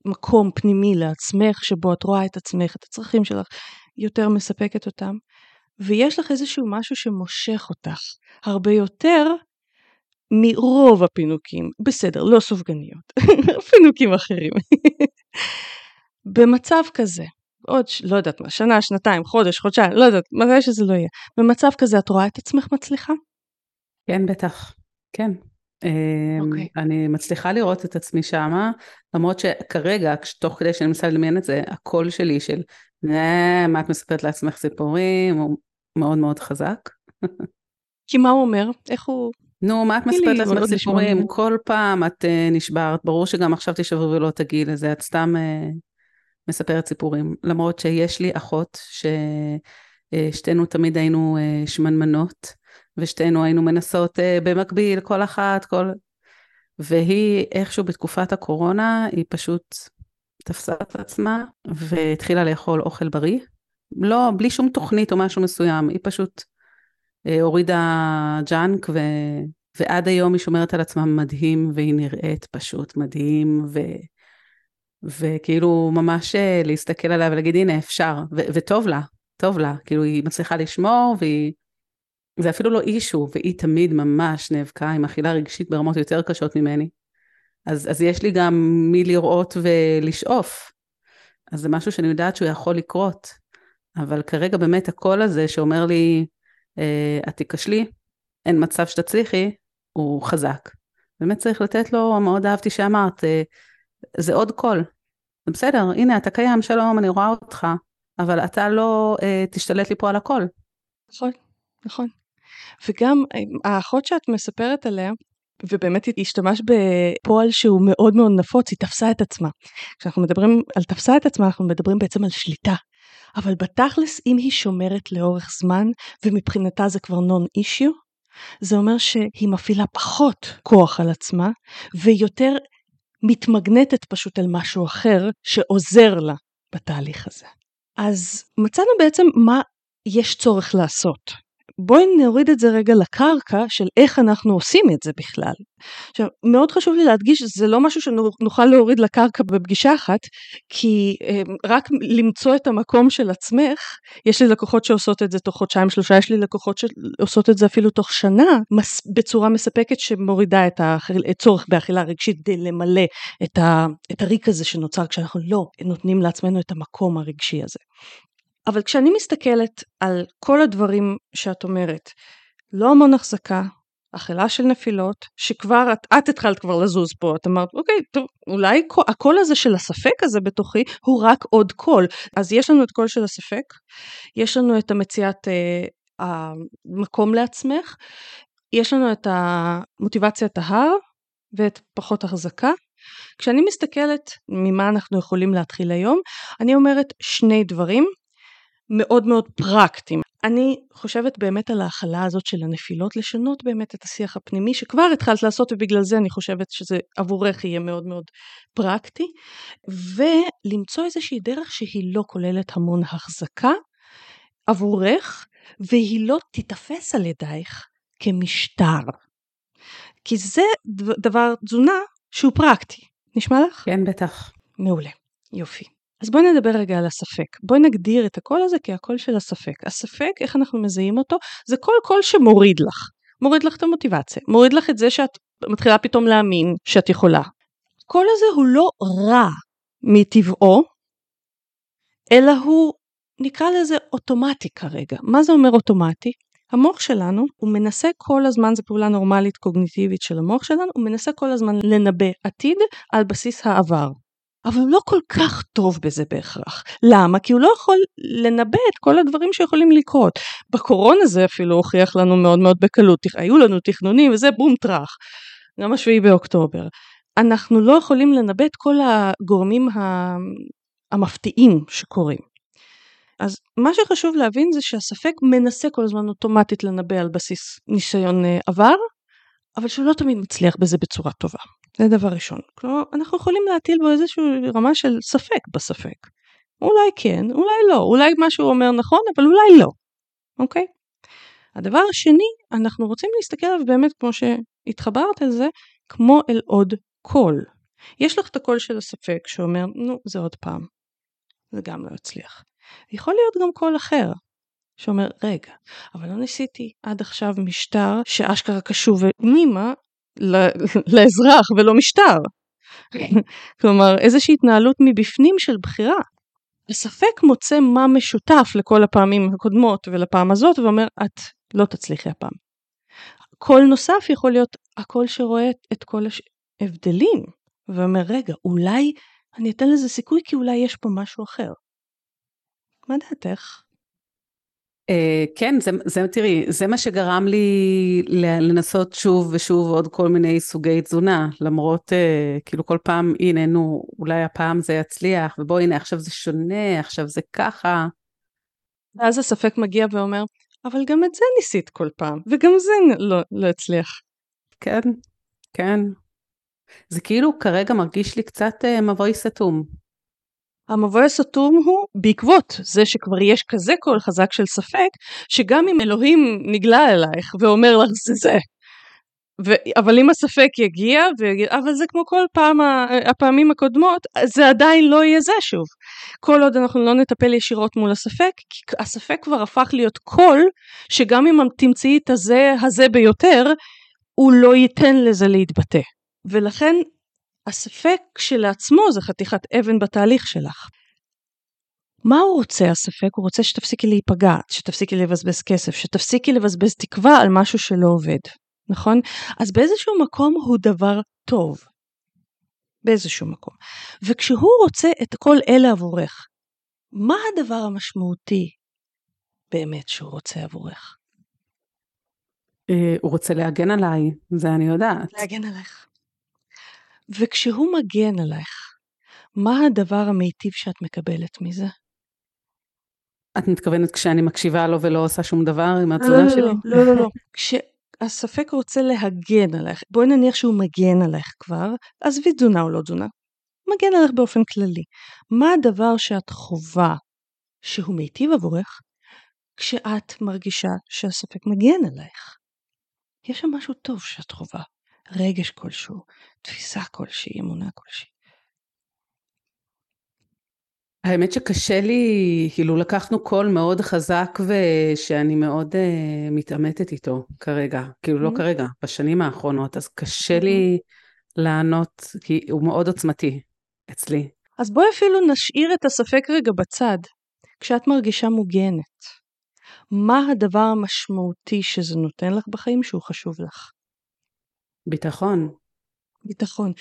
Speaker 1: מקום פנימי לעצמך, שבו את רואה את עצמך, את הצרכים שלך, יותר מספקת אותם, ויש לך איזשהו משהו שמושך אותך. הרבה יותר מרוב הפינוקים, בסדר, לא סופגניות, פינוקים אחרים. במצב כזה, עוד, לא יודעת מה, שנה, שנתיים, חודש, חודשיים, לא יודעת, מתי שזה לא יהיה, במצב כזה את רואה את עצמך מצליחה?
Speaker 2: כן, בטח. כן.
Speaker 1: אוקיי.
Speaker 2: Okay. אני מצליחה לראות את עצמי שמה, למרות שכרגע, תוך כדי שאני מנסה לדמיין את זה, הקול שלי של מה את מספרת לעצמך סיפורים, הוא מאוד מאוד חזק.
Speaker 1: כי מה הוא אומר? איך הוא...
Speaker 2: נו, מה את מספרת לעצמך סיפורים? כל פעם את uh, נשברת, ברור שגם עכשיו תשברי ולא תגיעי לזה, את סתם uh, מספרת סיפורים. למרות שיש לי אחות ששתינו אה, תמיד היינו שמנמנות, ושתינו היינו מנסות במקביל, כל אחת, כל... והיא איכשהו בתקופת הקורונה, היא פשוט תפסה את עצמה והתחילה לאכול אוכל בריא. לא, בלי שום תוכנית או משהו מסוים, היא פשוט אה, הורידה ג'אנק ו... ועד היום היא שומרת על עצמה מדהים והיא נראית פשוט מדהים ו... וכאילו ממש אה, להסתכל עליה ולהגיד הנה אפשר ו... וטוב לה, טוב לה, כאילו היא מצליחה לשמור והיא... זה אפילו לא אישו והיא תמיד ממש נאבקה עם אכילה רגשית ברמות יותר קשות ממני. אז, אז יש לי גם מי לראות ולשאוף. אז זה משהו שאני יודעת שהוא יכול לקרות. אבל כרגע באמת הקול הזה שאומר לי, אה, את תיכשלי, אין מצב שתצליחי, הוא חזק. באמת צריך לתת לו, מאוד אהבתי שאמרת, אה, זה עוד קול. זה בסדר, הנה אתה קיים, שלום, אני רואה אותך, אבל אתה לא אה, תשתלט לי פה על הקול.
Speaker 1: נכון, נכון. וגם אה, האחות שאת מספרת עליה, ובאמת היא השתמש בפועל שהוא מאוד מאוד נפוץ, היא תפסה את עצמה. כשאנחנו מדברים על תפסה את עצמה, אנחנו מדברים בעצם על שליטה. אבל בתכלס, אם היא שומרת לאורך זמן, ומבחינתה זה כבר נון אישיו, זה אומר שהיא מפעילה פחות כוח על עצמה, ויותר מתמגנטת פשוט על משהו אחר שעוזר לה בתהליך הזה. אז מצאנו בעצם מה יש צורך לעשות. בואי נוריד את זה רגע לקרקע של איך אנחנו עושים את זה בכלל. עכשיו, מאוד חשוב לי להדגיש שזה לא משהו שנוכל להוריד לקרקע בפגישה אחת, כי אה, רק למצוא את המקום של עצמך, יש לי לקוחות שעושות את זה תוך חודשיים שלושה, יש לי לקוחות שעושות את זה אפילו תוך שנה, מס, בצורה מספקת שמורידה את הצורך באכילה רגשית כדי למלא את, ה, את הריק הזה שנוצר כשאנחנו לא נותנים לעצמנו את המקום הרגשי הזה. אבל כשאני מסתכלת על כל הדברים שאת אומרת, לא המון החזקה, אכילה של נפילות, שכבר את, את התחלת כבר לזוז פה, את אמרת, אוקיי, טוב, אולי הקול הזה של הספק הזה בתוכי הוא רק עוד קול. אז יש לנו את קול של הספק, יש לנו את המציאת אה, המקום לעצמך, יש לנו את המוטיבציית ההר ואת פחות החזקה. כשאני מסתכלת ממה אנחנו יכולים להתחיל היום, אני אומרת שני דברים. מאוד מאוד פרקטיים. אני חושבת באמת על ההכלה הזאת של הנפילות, לשנות באמת את השיח הפנימי שכבר התחלת לעשות ובגלל זה אני חושבת שזה עבורך יהיה מאוד מאוד פרקטי, ולמצוא איזושהי דרך שהיא לא כוללת המון החזקה עבורך, והיא לא תיתפס על ידייך כמשטר. כי זה דבר, תזונה שהוא פרקטי. נשמע לך?
Speaker 2: כן, בטח.
Speaker 1: מעולה. יופי. אז בואי נדבר רגע על הספק. בואי נגדיר את הקול הזה כהקול של הספק. הספק, איך אנחנו מזהים אותו? זה כל קול שמוריד לך. מוריד לך את המוטיבציה. מוריד לך את זה שאת מתחילה פתאום להאמין שאת יכולה. הקול הזה הוא לא רע מטבעו, אלא הוא, נקרא לזה אוטומטי כרגע. מה זה אומר אוטומטי? המוח שלנו, הוא מנסה כל הזמן, זו פעולה נורמלית קוגניטיבית של המוח שלנו, הוא מנסה כל הזמן לנבא עתיד על בסיס העבר. אבל הוא לא כל כך טוב בזה בהכרח. למה? כי הוא לא יכול לנבא את כל הדברים שיכולים לקרות. בקורונה זה אפילו הוכיח לנו מאוד מאוד בקלות, היו לנו תכנונים וזה בום טראח. גם השביעי באוקטובר. אנחנו לא יכולים לנבא את כל הגורמים המפתיעים שקורים. אז מה שחשוב להבין זה שהספק מנסה כל הזמן אוטומטית לנבא על בסיס ניסיון אה, עבר, אבל שהוא לא תמיד מצליח בזה בצורה טובה. זה דבר ראשון. כלומר, אנחנו יכולים להטיל בו איזושהי רמה של ספק בספק. אולי כן, אולי לא, אולי מה שהוא אומר נכון, אבל אולי לא, אוקיי? הדבר השני, אנחנו רוצים להסתכל עליו באמת כמו שהתחברת על זה, כמו אל עוד קול. יש לך את הקול של הספק שאומר, נו, זה עוד פעם. זה גם לא יצליח. יכול להיות גם קול אחר, שאומר, רגע, אבל לא ניסיתי עד עכשיו משטר שאשכרה קשוב פנימה לאזרח ולא משטר. כלומר, איזושהי התנהלות מבפנים של בחירה. הספק מוצא מה משותף לכל הפעמים הקודמות ולפעם הזאת ואומר, את לא תצליחי הפעם. קול נוסף יכול להיות הקול שרואה את כל ההבדלים, ואומר, רגע, אולי אני אתן לזה סיכוי כי אולי יש פה משהו אחר. מה דעתך?
Speaker 2: Uh, כן, זה, זה, תראי, זה מה שגרם לי לנסות שוב ושוב עוד כל מיני סוגי תזונה, למרות uh, כאילו כל פעם, הנה, נו, אולי הפעם זה יצליח, ובוא, הנה, עכשיו זה שונה, עכשיו זה ככה.
Speaker 1: ואז הספק מגיע ואומר, אבל גם את זה ניסית כל פעם, וגם זה לא, לא הצליח.
Speaker 2: כן, כן. זה כאילו כרגע מרגיש לי קצת uh, מבוי סתום.
Speaker 1: המבוי הסתום הוא בעקבות זה שכבר יש כזה קול חזק של ספק, שגם אם אלוהים נגלה אלייך ואומר לך זה זה, ו... אבל אם הספק יגיע, ויגיד, אבל זה כמו כל פעם הפעמים הקודמות, זה עדיין לא יהיה זה שוב. כל עוד אנחנו לא נטפל ישירות מול הספק, כי הספק כבר הפך להיות קול, שגם אם תמצאי את הזה הזה ביותר, הוא לא ייתן לזה להתבטא. ולכן הספק כשלעצמו זה חתיכת אבן בתהליך שלך. מה הוא רוצה הספק? הוא רוצה שתפסיקי להיפגע, שתפסיקי לבזבז כסף, שתפסיקי לבזבז תקווה על משהו שלא עובד, נכון? אז באיזשהו מקום הוא דבר טוב. באיזשהו מקום. וכשהוא רוצה את כל אלה עבורך, מה הדבר המשמעותי באמת שהוא רוצה עבורך?
Speaker 2: אה, הוא רוצה להגן עליי, זה אני יודעת.
Speaker 1: להגן עלייך. וכשהוא מגן עלייך, מה הדבר המיטיב שאת מקבלת מזה?
Speaker 2: את מתכוונת כשאני מקשיבה לו ולא עושה שום דבר עם התזונה לא, לא,
Speaker 1: שלי? לא, לא, לא, לא. כשהספק רוצה להגן עלייך, בואי נניח שהוא מגן עלייך כבר, עזבי תזונה או לא תזונה, מגן עלייך באופן כללי. מה הדבר שאת חווה שהוא מיטיב עבורך, כשאת מרגישה שהספק מגן עלייך? יש שם משהו טוב שאת חווה. רגש כלשהו, תפיסה כלשהי, אמונה כלשהי.
Speaker 2: האמת שקשה לי, כאילו לקחנו קול מאוד חזק ושאני מאוד uh, מתעמתת איתו כרגע, כאילו לא mm-hmm. לא כרגע, בשנים האחרונות, אז קשה mm-hmm. לי לענות, כי הוא מאוד עוצמתי אצלי.
Speaker 1: אז בואי אפילו נשאיר את הספק רגע בצד. כשאת מרגישה מוגנת, מה הדבר המשמעותי שזה נותן לך בחיים שהוא חשוב לך?
Speaker 2: ביטחון.
Speaker 1: ביטחון.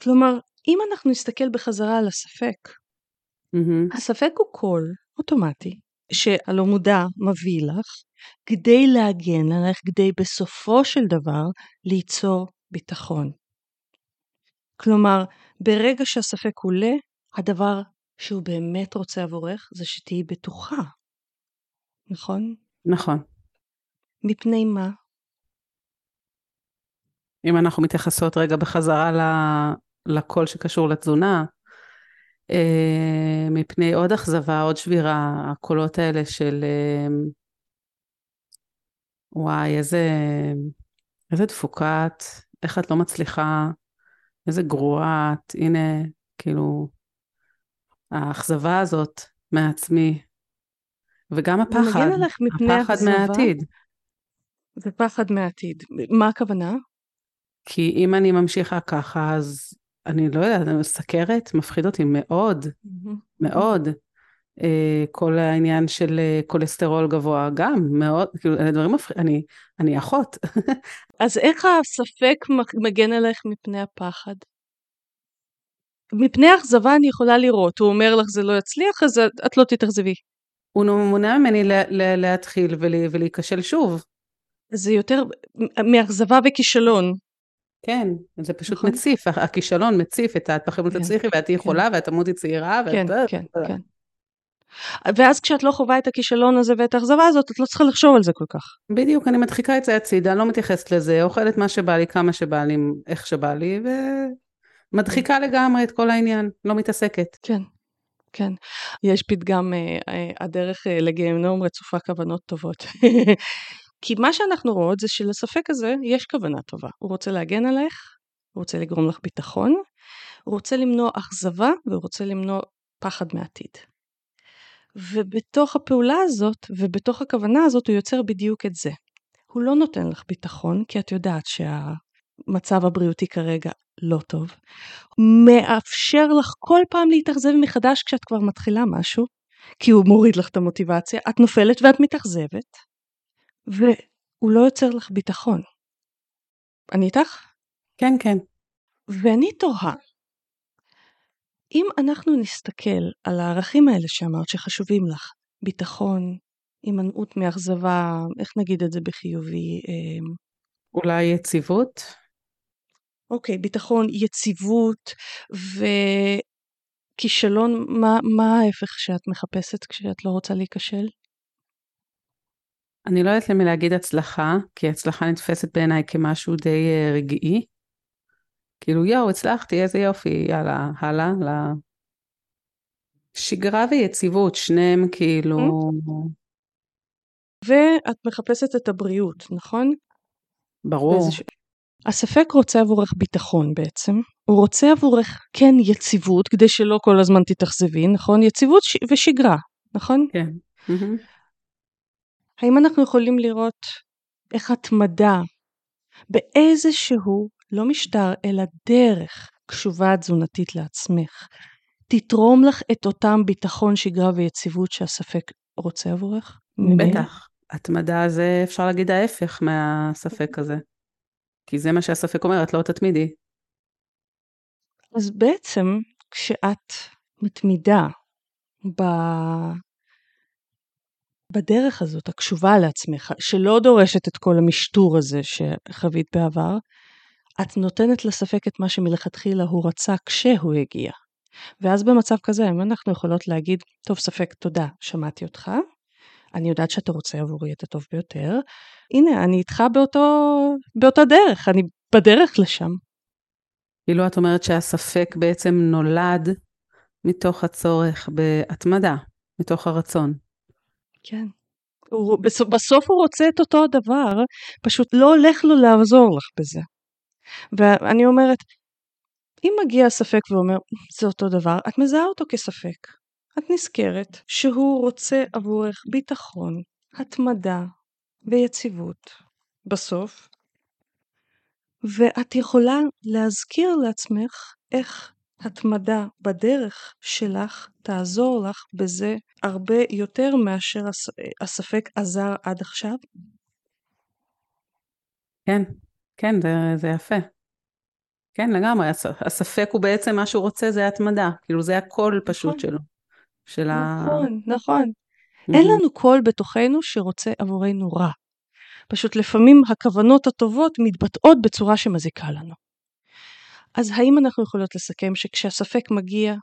Speaker 1: כלומר, אם אנחנו נסתכל בחזרה על הספק, mm-hmm. הספק הוא קול אוטומטי, שהלא מודע מביא לך, כדי להגן עליך, כדי בסופו של דבר ליצור ביטחון. כלומר, ברגע שהספק עולה, הדבר שהוא באמת רוצה עבורך זה שתהיי בטוחה. נכון?
Speaker 2: נכון.
Speaker 1: מפני מה?
Speaker 2: אם אנחנו מתייחסות רגע בחזרה לקול שקשור לתזונה, אה, מפני עוד אכזבה, עוד שבירה, הקולות האלה של אה, וואי, איזה, איזה דפוקה את, איך את לא מצליחה, איזה גרועה את, הנה, כאילו, האכזבה הזאת מעצמי, וגם הפחד, הפחד מהעתיד.
Speaker 1: זה פחד מהעתיד. מה הכוונה?
Speaker 2: כי אם אני ממשיכה ככה, אז אני לא יודעת, סכרת מפחיד אותי מאוד, מאוד. Uh, כל העניין של uh, כולסטרול גבוה גם מאוד, כאילו, אלה דברים מפחידים, אני, אני אחות.
Speaker 1: אז איך הספק מגן עליך מפני הפחד? מפני אכזבה אני יכולה לראות, הוא אומר לך זה לא יצליח, אז את, את לא תתאכזבי.
Speaker 2: הוא מונע ממני לה, לה, להתחיל ולהיכשל שוב.
Speaker 1: זה יותר מאכזבה וכישלון.
Speaker 2: כן, זה פשוט נכון. מציף, הכישלון מציף את הפחים כן, תצליחי ואת תהיי כן. יכולה ואת תמותי צעירה.
Speaker 1: כן, ואת... כן, כן. ואז כשאת לא חווה את הכישלון הזה ואת האכזבה הזאת, את לא צריכה לחשוב על זה כל כך.
Speaker 2: בדיוק, אני מדחיקה את זה הצידה, לא מתייחסת לזה, אוכלת מה שבא לי, כמה שבא לי, איך שבא לי, ומדחיקה כן. לגמרי את כל העניין, לא מתעסקת.
Speaker 1: כן, כן. יש פתגם, אה, אה, הדרך אה, לגיהנום רצופה כוונות טובות. כי מה שאנחנו רואות זה שלספק הזה יש כוונה טובה. הוא רוצה להגן עליך, הוא רוצה לגרום לך ביטחון, הוא רוצה למנוע אכזבה והוא רוצה למנוע פחד מעתיד. ובתוך הפעולה הזאת ובתוך הכוונה הזאת הוא יוצר בדיוק את זה. הוא לא נותן לך ביטחון כי את יודעת שהמצב הבריאותי כרגע לא טוב. מאפשר לך כל פעם להתאכזב מחדש כשאת כבר מתחילה משהו, כי הוא מוריד לך את המוטיבציה, את נופלת ואת מתאכזבת. והוא לא יוצר לך ביטחון. אני איתך?
Speaker 2: כן, כן.
Speaker 1: ואני תוהה, אם אנחנו נסתכל על הערכים האלה שאמרת שחשובים לך, ביטחון, הימנעות מאכזבה, איך נגיד את זה בחיובי? אמ,
Speaker 2: אולי יציבות?
Speaker 1: אוקיי, ביטחון, יציבות וכישלון, מה, מה ההפך שאת מחפשת כשאת לא רוצה להיכשל?
Speaker 2: אני לא יודעת למי להגיד הצלחה, כי הצלחה נתפסת בעיניי כמשהו די uh, רגעי. כאילו יואו, הצלחתי, איזה יופי, יאללה, הלאה, ל... שגרה ויציבות, שניהם כאילו...
Speaker 1: ואת מחפשת את הבריאות, נכון?
Speaker 2: ברור.
Speaker 1: באיזוש... הספק רוצה עבורך ביטחון בעצם, הוא רוצה עבורך כן יציבות, כדי שלא כל הזמן תתאכזבי, נכון? יציבות ש... ושגרה, נכון?
Speaker 2: כן.
Speaker 1: האם אנחנו יכולים לראות איך התמדה באיזשהו, לא משטר, אלא דרך קשובה תזונתית לעצמך, תתרום לך את אותם ביטחון, שגרה ויציבות שהספק רוצה עבורך?
Speaker 2: בטח. התמדה זה אפשר להגיד ההפך מהספק הזה. כי זה מה שהספק אומר, את לא תתמידי.
Speaker 1: אז בעצם כשאת מתמידה ב... בדרך הזאת, הקשובה לעצמך, שלא דורשת את כל המשטור הזה שחווית בעבר, את נותנת לספק את מה שמלכתחילה הוא רצה כשהוא הגיע. ואז במצב כזה, אם אנחנו יכולות להגיד, טוב, ספק, תודה, שמעתי אותך, אני יודעת שאתה רוצה עבורי את הטוב ביותר, הנה, אני איתך באותו, באותה דרך, אני בדרך לשם.
Speaker 2: כאילו את אומרת שהספק בעצם נולד מתוך הצורך בהתמדה, מתוך הרצון.
Speaker 1: כן. הוא, בסוף הוא רוצה את אותו הדבר, פשוט לא הולך לו לעזור לך בזה. ואני אומרת, אם מגיע הספק ואומר, זה אותו דבר, את מזהה אותו כספק. את נזכרת שהוא רוצה עבורך ביטחון, התמדה ויציבות. בסוף, ואת יכולה להזכיר לעצמך איך התמדה בדרך שלך תעזור לך בזה הרבה יותר מאשר הספק עזר עד עכשיו?
Speaker 2: כן, כן, זה, זה יפה. כן, לגמרי, הספק הוא בעצם מה שהוא רוצה זה התמדה, כאילו זה הקול פשוט נכון. שלו.
Speaker 1: של נכון, ה... נכון. Mm-hmm. אין לנו קול בתוכנו שרוצה עבורנו רע. פשוט לפעמים הכוונות הטובות מתבטאות בצורה שמזיקה לנו. אז האם אנחנו יכולות לסכם שכשהספק מגיע,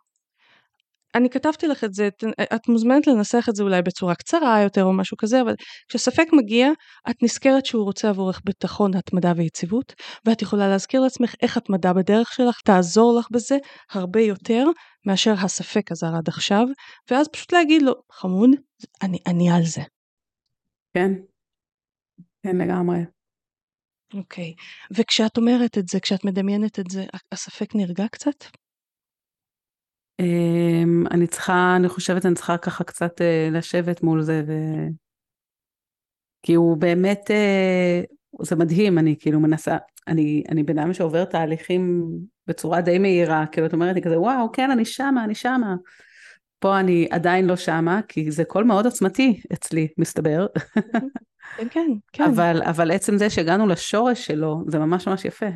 Speaker 1: אני כתבתי לך את זה, את מוזמנת לנסח את זה אולי בצורה קצרה יותר או משהו כזה, אבל כשספק מגיע, את נזכרת שהוא רוצה עבורך ביטחון, התמדה ויציבות, ואת יכולה להזכיר לעצמך איך התמדה בדרך שלך תעזור לך בזה הרבה יותר מאשר הספק עזר עד עכשיו, ואז פשוט להגיד לו, חמוד, אני, אני על זה.
Speaker 2: כן, כן לגמרי.
Speaker 1: אוקיי, וכשאת אומרת את זה, כשאת מדמיינת את זה, הספק נרגע קצת?
Speaker 2: אמ, אני צריכה, אני חושבת אני צריכה ככה קצת אה, לשבת מול זה, ו... כי הוא באמת, אה, זה מדהים, אני כאילו מנסה, אני, אני בן אדם שעובר תהליכים בצורה די מהירה, כאילו את אומרת לי כזה, וואו, כן, אני שמה, אני שמה. פה אני עדיין לא שמה, כי זה קול מאוד עוצמתי אצלי, מסתבר.
Speaker 1: כן, כן, כן.
Speaker 2: אבל, אבל עצם זה שהגענו לשורש שלו, זה ממש ממש יפה.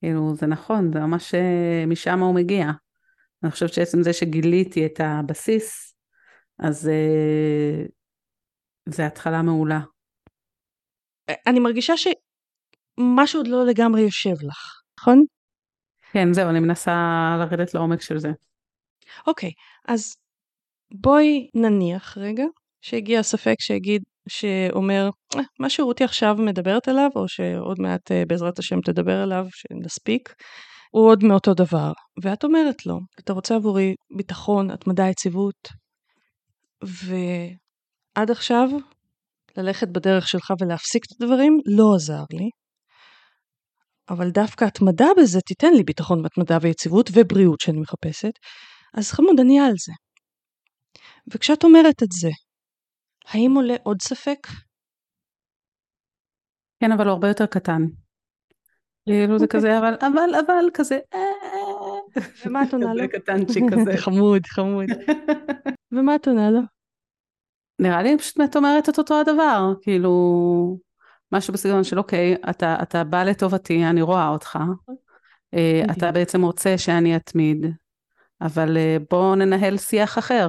Speaker 2: כאילו, זה נכון, זה ממש אה, משם הוא מגיע. אני חושבת שעצם זה שגיליתי את הבסיס, אז אה, זה התחלה מעולה.
Speaker 1: אני מרגישה שמשהו עוד לא לגמרי יושב לך, נכון?
Speaker 2: כן, זהו, אני מנסה לרדת לעומק של זה.
Speaker 1: אוקיי, אז בואי נניח רגע שהגיע ספק שיגיד, שאומר, אה, מה שרותי עכשיו מדברת עליו, או שעוד מעט אה, בעזרת השם תדבר עליו, שנספיק, הוא עוד מאותו דבר. ואת אומרת לו, אתה רוצה עבורי ביטחון, התמדה, יציבות, ועד עכשיו ללכת בדרך שלך ולהפסיק את הדברים לא עזר לי. אבל דווקא התמדה בזה תיתן לי ביטחון והתמדה ויציבות ובריאות שאני מחפשת, אז חמוד, אני על זה. וכשאת אומרת את זה, האם עולה עוד ספק?
Speaker 2: כן, אבל הוא הרבה יותר קטן. כאילו זה אוקיי. כזה, אבל, אבל, אבל, כזה,
Speaker 1: אה. ומה את עונה לו?
Speaker 2: כזה קטנצ'יק כזה.
Speaker 1: חמוד, חמוד. ומה את עונה לו?
Speaker 2: נראה לי פשוט את אומרת את אותו הדבר, כאילו, משהו בסגנון של אוקיי, אתה, אתה בא לטובתי, אני רואה אותך, אה, אתה. בעצם רוצה שאני אתמיד, אבל אה, בוא ננהל שיח אחר.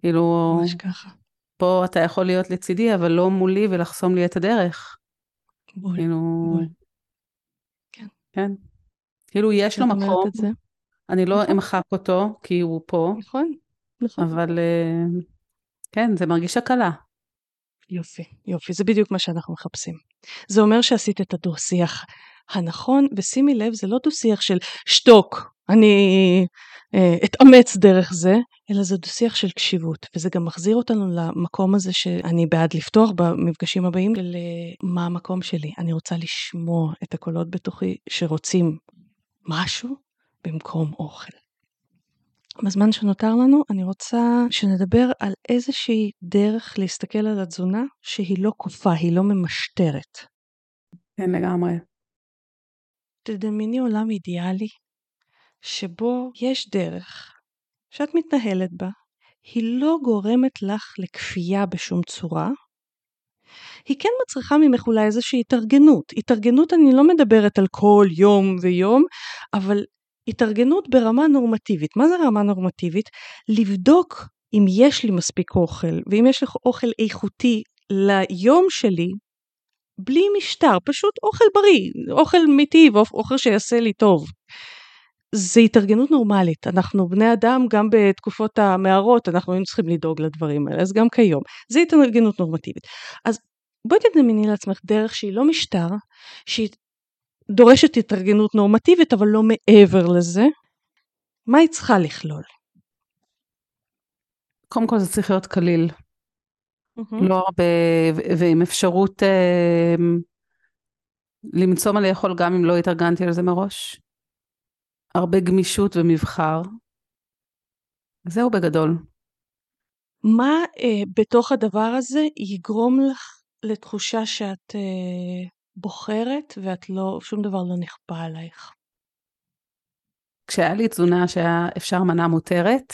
Speaker 2: כאילו,
Speaker 1: ממש ככה.
Speaker 2: פה אתה יכול להיות לצידי, אבל לא מולי ולחסום לי את הדרך.
Speaker 1: בול,
Speaker 2: כאילו,
Speaker 1: בול. כן.
Speaker 2: כאילו, יש לו מקום. אני לא
Speaker 1: נכון.
Speaker 2: אמחק אותו, כי הוא פה,
Speaker 1: נכון, נכון.
Speaker 2: אבל אה, כן, זה מרגיש הקלה.
Speaker 1: יופי, יופי, זה בדיוק מה שאנחנו מחפשים. זה אומר שעשית את הדו-שיח הנכון, ושימי לב, זה לא דו-שיח של שתוק, אני אתאמץ דרך זה, אלא זה דו-שיח של קשיבות, וזה גם מחזיר אותנו למקום הזה שאני בעד לפתוח במפגשים הבאים, של אה, המקום שלי. אני רוצה לשמוע את הקולות בתוכי שרוצים משהו במקום אוכל. בזמן שנותר לנו אני רוצה שנדבר על איזושהי דרך להסתכל על התזונה שהיא לא כופה, היא לא ממשטרת.
Speaker 2: כן, לגמרי.
Speaker 1: תדמייני עולם אידיאלי שבו יש דרך שאת מתנהלת בה, היא לא גורמת לך לכפייה בשום צורה, היא כן מצריכה ממך אולי איזושהי התארגנות. התארגנות אני לא מדברת על כל יום ויום, אבל התארגנות ברמה נורמטיבית. מה זה רמה נורמטיבית? לבדוק אם יש לי מספיק אוכל, ואם יש לך אוכל איכותי ליום שלי, בלי משטר, פשוט אוכל בריא, אוכל מיטיב, אוכל שיעשה לי טוב. זה התארגנות נורמלית, אנחנו בני אדם גם בתקופות המערות אנחנו היינו צריכים לדאוג לדברים האלה, אז גם כיום, זה התארגנות נורמטיבית. אז בואי תדמייני לעצמך דרך שהיא לא משטר, שהיא דורשת התארגנות נורמטיבית אבל לא מעבר לזה, מה היא צריכה לכלול?
Speaker 2: קודם כל זה צריך להיות קליל,
Speaker 1: Mm-hmm.
Speaker 2: לא הרבה, ועם אפשרות אה, למצוא מה לאכול גם אם לא התארגנתי על זה מראש. הרבה גמישות ומבחר. זהו בגדול.
Speaker 1: מה אה, בתוך הדבר הזה יגרום לך לתחושה שאת אה, בוחרת ואת לא, שום דבר לא נכפה עלייך?
Speaker 2: כשהיה לי תזונה שהיה אפשר מנה מותרת,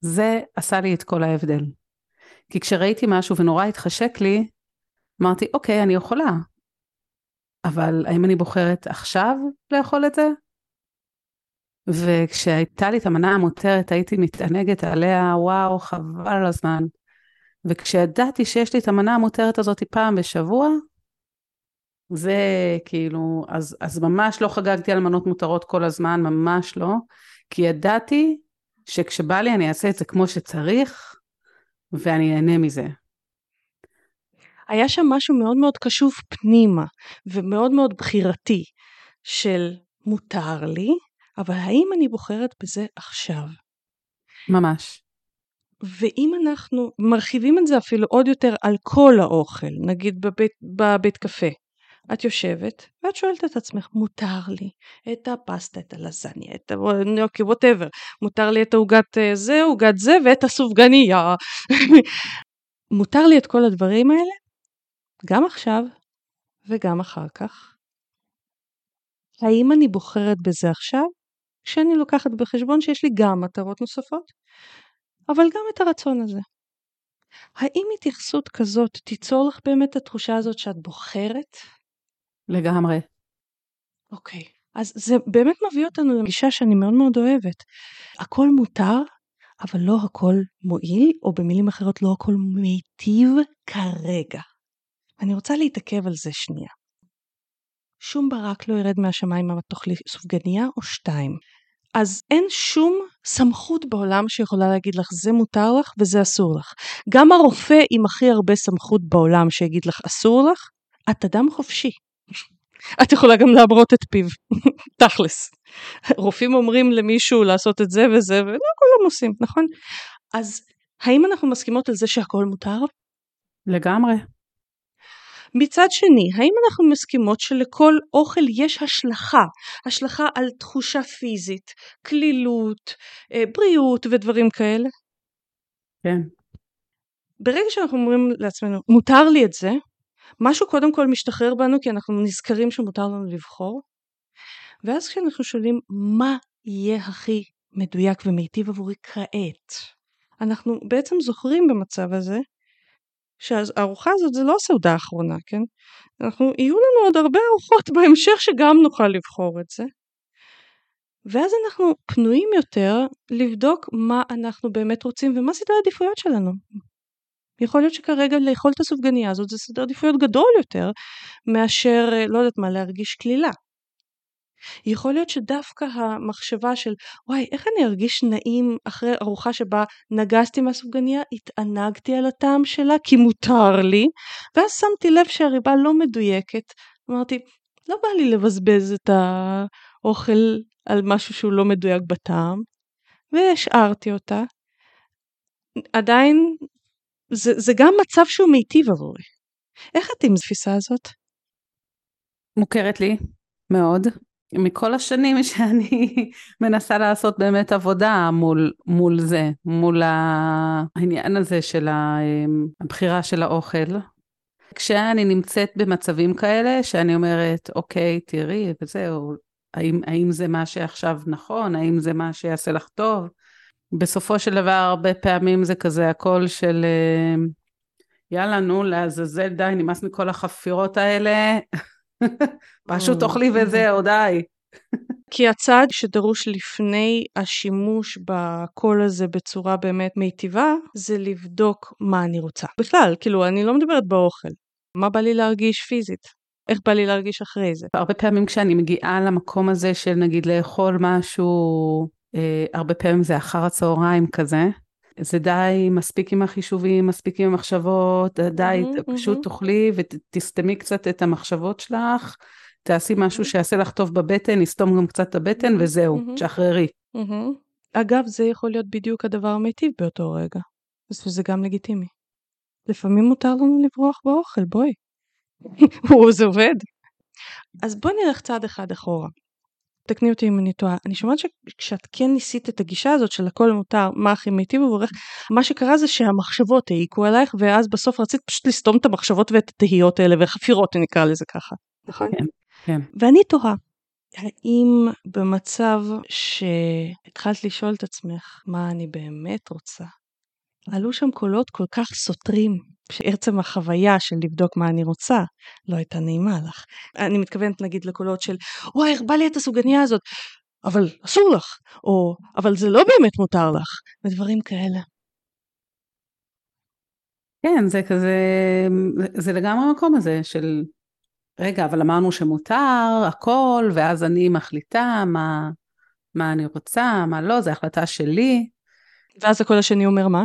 Speaker 2: זה עשה לי את כל ההבדל. כי כשראיתי משהו ונורא התחשק לי, אמרתי, אוקיי, אני יכולה, אבל האם אני בוחרת עכשיו לאכול את זה? וכשהייתה לי את המנה המותרת הייתי מתענגת עליה, וואו, חבל על הזמן. וכשידעתי שיש לי את המנה המותרת הזאת פעם בשבוע, זה כאילו, אז, אז ממש לא חגגתי על מנות מותרות כל הזמן, ממש לא, כי ידעתי שכשבא לי אני אעשה את זה כמו שצריך, ואני אהנה מזה.
Speaker 1: היה שם משהו מאוד מאוד קשוב פנימה ומאוד מאוד בחירתי של מותר לי, אבל האם אני בוחרת בזה עכשיו?
Speaker 2: ממש.
Speaker 1: ואם אנחנו מרחיבים את זה אפילו עוד יותר על כל האוכל, נגיד בבית, בבית קפה, את יושבת ואת שואלת את עצמך, מותר לי את הפסטה, את הלזניה, את הניוקי, ווטאבר, מותר לי את העוגת אה, זה, עוגת זה ואת הסופגניה. מותר לי את כל הדברים האלה, גם עכשיו וגם אחר כך. האם אני בוחרת בזה עכשיו? כשאני לוקחת בחשבון שיש לי גם מטרות נוספות, אבל גם את הרצון הזה. האם התייחסות כזאת תיצור לך באמת את התחושה הזאת שאת בוחרת?
Speaker 2: לגמרי.
Speaker 1: אוקיי, אז זה באמת מביא אותנו לגישה שאני מאוד מאוד אוהבת. הכל מותר, אבל לא הכל מועיל, או במילים אחרות לא הכל מיטיב כרגע. אני רוצה להתעכב על זה שנייה. שום ברק לא ירד מהשמיים אם את תאכלי סופגניה או שתיים. אז אין שום סמכות בעולם שיכולה להגיד לך זה מותר לך וזה אסור לך. גם הרופא עם הכי הרבה סמכות בעולם שיגיד לך אסור לך, את אדם חופשי. את יכולה גם להמרות את פיו, תכלס. רופאים אומרים למישהו לעשות את זה וזה, ולא כולם עושים, נכון? אז האם אנחנו מסכימות על זה שהכל מותר?
Speaker 2: לגמרי.
Speaker 1: מצד שני, האם אנחנו מסכימות שלכל אוכל יש השלכה, השלכה על תחושה פיזית, כלילות, אה, בריאות ודברים כאלה?
Speaker 2: כן.
Speaker 1: ברגע שאנחנו אומרים לעצמנו, מותר לי את זה, משהו קודם כל משתחרר בנו כי אנחנו נזכרים שמותר לנו לבחור, ואז כשאנחנו שואלים מה יהיה הכי מדויק ומיטיב עבורי כעת, אנחנו בעצם זוכרים במצב הזה שהארוחה הזאת זה לא הסעודה האחרונה, כן? אנחנו, יהיו לנו עוד הרבה ארוחות בהמשך שגם נוכל לבחור את זה. ואז אנחנו פנויים יותר לבדוק מה אנחנו באמת רוצים ומה סדרי העדיפויות שלנו. יכול להיות שכרגע לאכול את הסופגניה הזאת זה סדר עדיפויות גדול יותר מאשר, אה, לא יודעת מה, להרגיש קלילה. יכול להיות שדווקא המחשבה של וואי איך אני ארגיש נעים אחרי ארוחה שבה נגסתי מהסופגניה, התענגתי על הטעם שלה כי מותר לי, ואז שמתי לב שהריבה לא מדויקת, אמרתי לא בא לי לבזבז את האוכל על משהו שהוא לא מדויק בטעם, והשארתי אותה. עדיין זה, זה גם מצב שהוא מיטיב עבורי. איך את עם התפיסה הזאת?
Speaker 2: מוכרת לי מאוד. מכל השנים שאני מנסה לעשות באמת עבודה מול, מול זה, מול העניין הזה של הבחירה של האוכל. כשאני נמצאת במצבים כאלה, שאני אומרת, אוקיי, תראי, וזהו, האם, האם זה מה שעכשיו נכון? האם זה מה שיעשה לך טוב? בסופו של דבר, הרבה פעמים זה כזה הקול של יאללה, נו, לעזאזל, די, נמאס מכל החפירות האלה. פשוט אוכלי וזהו, די.
Speaker 1: כי הצעד שדרוש לפני השימוש בקול הזה בצורה באמת מיטיבה, זה לבדוק מה אני רוצה. בכלל, כאילו, אני לא מדברת באוכל. מה בא לי להרגיש פיזית? איך בא לי להרגיש אחרי זה?
Speaker 2: הרבה פעמים כשאני מגיעה למקום הזה של נגיד לאכול משהו, אה, הרבה פעמים זה אחר הצהריים כזה. זה די, מספיק עם החישובים, מספיק עם המחשבות, די, mm-hmm, פשוט mm-hmm. תאכלי ותסתמי קצת את המחשבות שלך, תעשי משהו שיעשה לך טוב בבטן, נסתום גם קצת את הבטן וזהו, תשחררי.
Speaker 1: אגב, זה יכול להיות בדיוק הדבר המיטיב באותו רגע, וזה גם לגיטימי. לפעמים מותר לנו לברוח באוכל, בואי. זה עובד. אז בואי נלך צעד אחד אחורה. תקני אותי אם אני טועה. אני שומעת שכשאת כן ניסית את הגישה הזאת של הכל מותר, מה הכי מיטיב עבורך, מה שקרה זה שהמחשבות העיקו עלייך, ואז בסוף רצית פשוט לסתום את המחשבות ואת התהיות האלה, וחפירות נקרא לזה ככה. נכון?
Speaker 2: כן. כן.
Speaker 1: ואני תוהה, האם במצב שהתחלת לשאול את עצמך מה אני באמת רוצה, עלו שם קולות כל כך סותרים, שעצם החוויה של לבדוק מה אני רוצה לא הייתה נעימה לך. אני מתכוונת נגיד לקולות של וואי איך בא לי את הסוגניה הזאת, אבל אסור לך, או אבל זה לא באמת מותר לך, ודברים כאלה.
Speaker 2: כן, זה כזה, זה לגמרי המקום הזה של רגע, אבל אמרנו שמותר הכל, ואז אני מחליטה מה, מה אני רוצה, מה לא, זו החלטה שלי.
Speaker 1: ואז הקול השני אומר מה?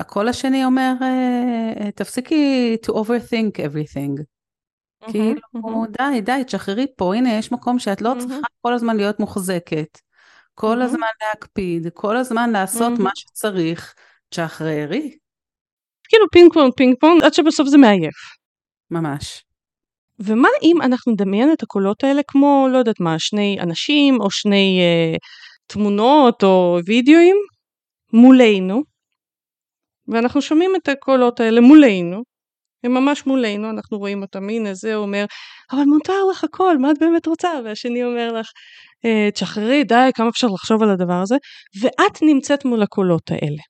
Speaker 2: הקול השני אומר, אה, אה, תפסיקי to overthink everything. ממ-הממ, כאילו, ממ-הממ. די, די, תשחררי פה, הנה, יש מקום שאת לא ממ-הממ. צריכה כל הזמן להיות מוחזקת. כל ממ-הממ. הזמן להקפיד, כל הזמן לעשות ממ-הממ. מה שצריך, תשחררי.
Speaker 1: כאילו פינג פונג פינג פונג, עד שבסוף זה מעייף.
Speaker 2: ממש.
Speaker 1: ומה אם אנחנו נדמיין את הקולות האלה כמו, לא יודעת מה, שני אנשים או שני אה, תמונות או וידאוים מולנו, ואנחנו שומעים את הקולות האלה מולנו, הם ממש מולנו, אנחנו רואים אותם, הנה זה אומר, אבל מותר לך הכל, מה את באמת רוצה? והשני אומר לך, אה, תשחררי, די, כמה אפשר לחשוב על הדבר הזה, ואת נמצאת מול הקולות האלה.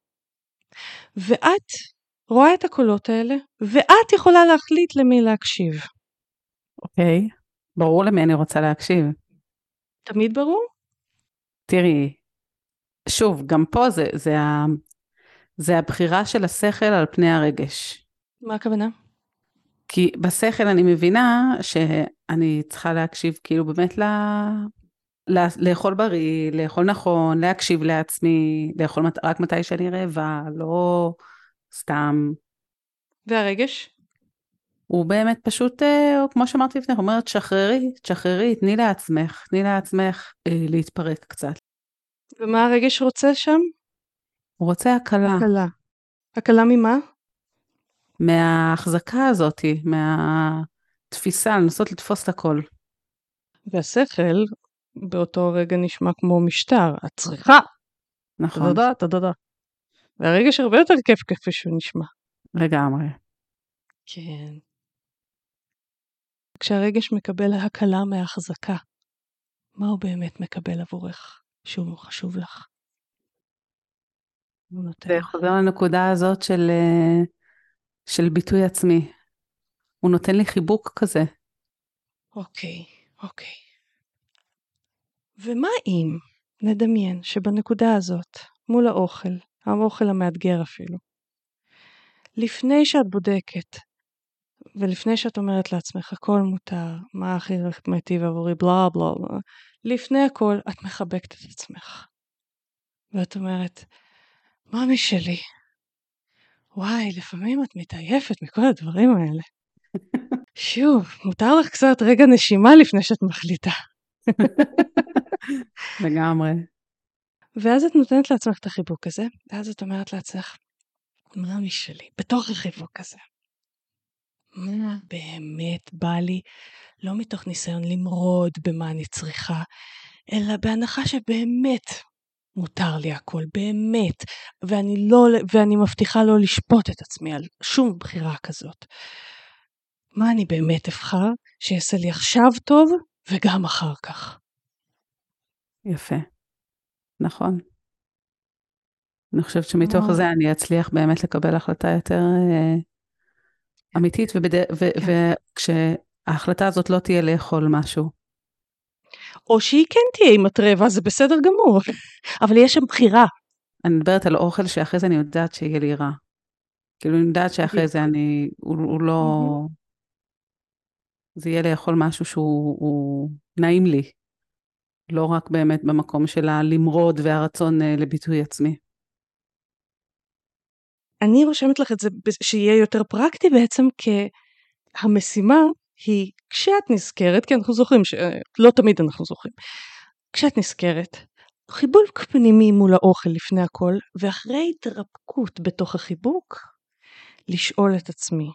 Speaker 1: ואת רואה את הקולות האלה, ואת יכולה להחליט למי להקשיב.
Speaker 2: אוקיי, okay. ברור למי אני רוצה להקשיב.
Speaker 1: תמיד ברור?
Speaker 2: תראי, שוב, גם פה זה, זה, זה הבחירה של השכל על פני הרגש.
Speaker 1: מה הכוונה?
Speaker 2: כי בשכל אני מבינה שאני צריכה להקשיב כאילו באמת ל... ל... לאכול בריא, לאכול נכון, להקשיב לעצמי, לאכול רק מתי שאני רעבה, לא סתם.
Speaker 1: והרגש?
Speaker 2: הוא באמת פשוט, אה, כמו שאמרתי לפני, הוא אומר, תשחררי, תשחררי, תני לעצמך, תני לעצמך אה, להתפרק קצת.
Speaker 1: ומה הרגש רוצה שם?
Speaker 2: הוא רוצה הקלה.
Speaker 1: הקלה. הקלה ממה?
Speaker 2: מההחזקה הזאת, מהתפיסה, לנסות לתפוס את הכל.
Speaker 1: והשכל באותו רגע נשמע כמו משטר, את צריכה.
Speaker 2: נכון.
Speaker 1: תודה, תודה. והרגש הרבה יותר כיף כפי שהוא נשמע.
Speaker 2: לגמרי.
Speaker 1: כן. כשהרגש מקבל הקלה מהחזקה, מה הוא באמת מקבל עבורך שהוא חשוב לך?
Speaker 2: זה חוזר לנקודה הזאת של, אה, של ביטוי עצמי. הוא נותן לי חיבוק כזה.
Speaker 1: אוקיי, אוקיי. ומה אם נדמיין שבנקודה הזאת, מול האוכל, האוכל המאתגר אפילו, לפני שאת בודקת, ולפני שאת אומרת לעצמך הכל מותר, מה הכי מיטיב עבורי, בלה בלה בלה, לפני הכל את מחבקת את עצמך. ואת אומרת, מאמי שלי, וואי, לפעמים את מתעייפת מכל הדברים האלה. שוב, מותר לך קצת רגע נשימה לפני שאת מחליטה.
Speaker 2: לגמרי.
Speaker 1: ואז את נותנת לעצמך את החיבוק הזה, ואז את אומרת לעצמך, מאמי שלי, בתוך החיבוק הזה, מה באמת בא לי, לא מתוך ניסיון למרוד במה אני צריכה, אלא בהנחה שבאמת מותר לי הכל, באמת, ואני, לא, ואני מבטיחה לא לשפוט את עצמי על שום בחירה כזאת. מה אני באמת אבחר שיעשה לי עכשיו טוב וגם אחר כך.
Speaker 2: יפה, נכון. אני חושבת שמתוך זה אני אצליח באמת לקבל החלטה יותר אה, אמיתית. כן. וכשההחלטה הזאת לא תהיה לאכול משהו.
Speaker 1: או שהיא כן תהיה עם הטרבה, זה בסדר גמור, אבל יש שם בחירה.
Speaker 2: אני מדברת על אוכל שאחרי זה אני יודעת שיהיה לי רע. כאילו אני יודעת שאחרי זה אני, הוא, הוא לא... זה יהיה לאכול משהו שהוא נעים לי. לא רק באמת במקום של הלמרוד והרצון אה, לביטוי עצמי.
Speaker 1: אני רושמת לך את זה שיהיה יותר פרקטי בעצם כהמשימה היא כשאת נזכרת, כי אנחנו זוכרים שלא תמיד אנחנו זוכרים, כשאת נזכרת, חיבוק פנימי מול האוכל לפני הכל, ואחרי התרפקות בתוך החיבוק, לשאול את עצמי,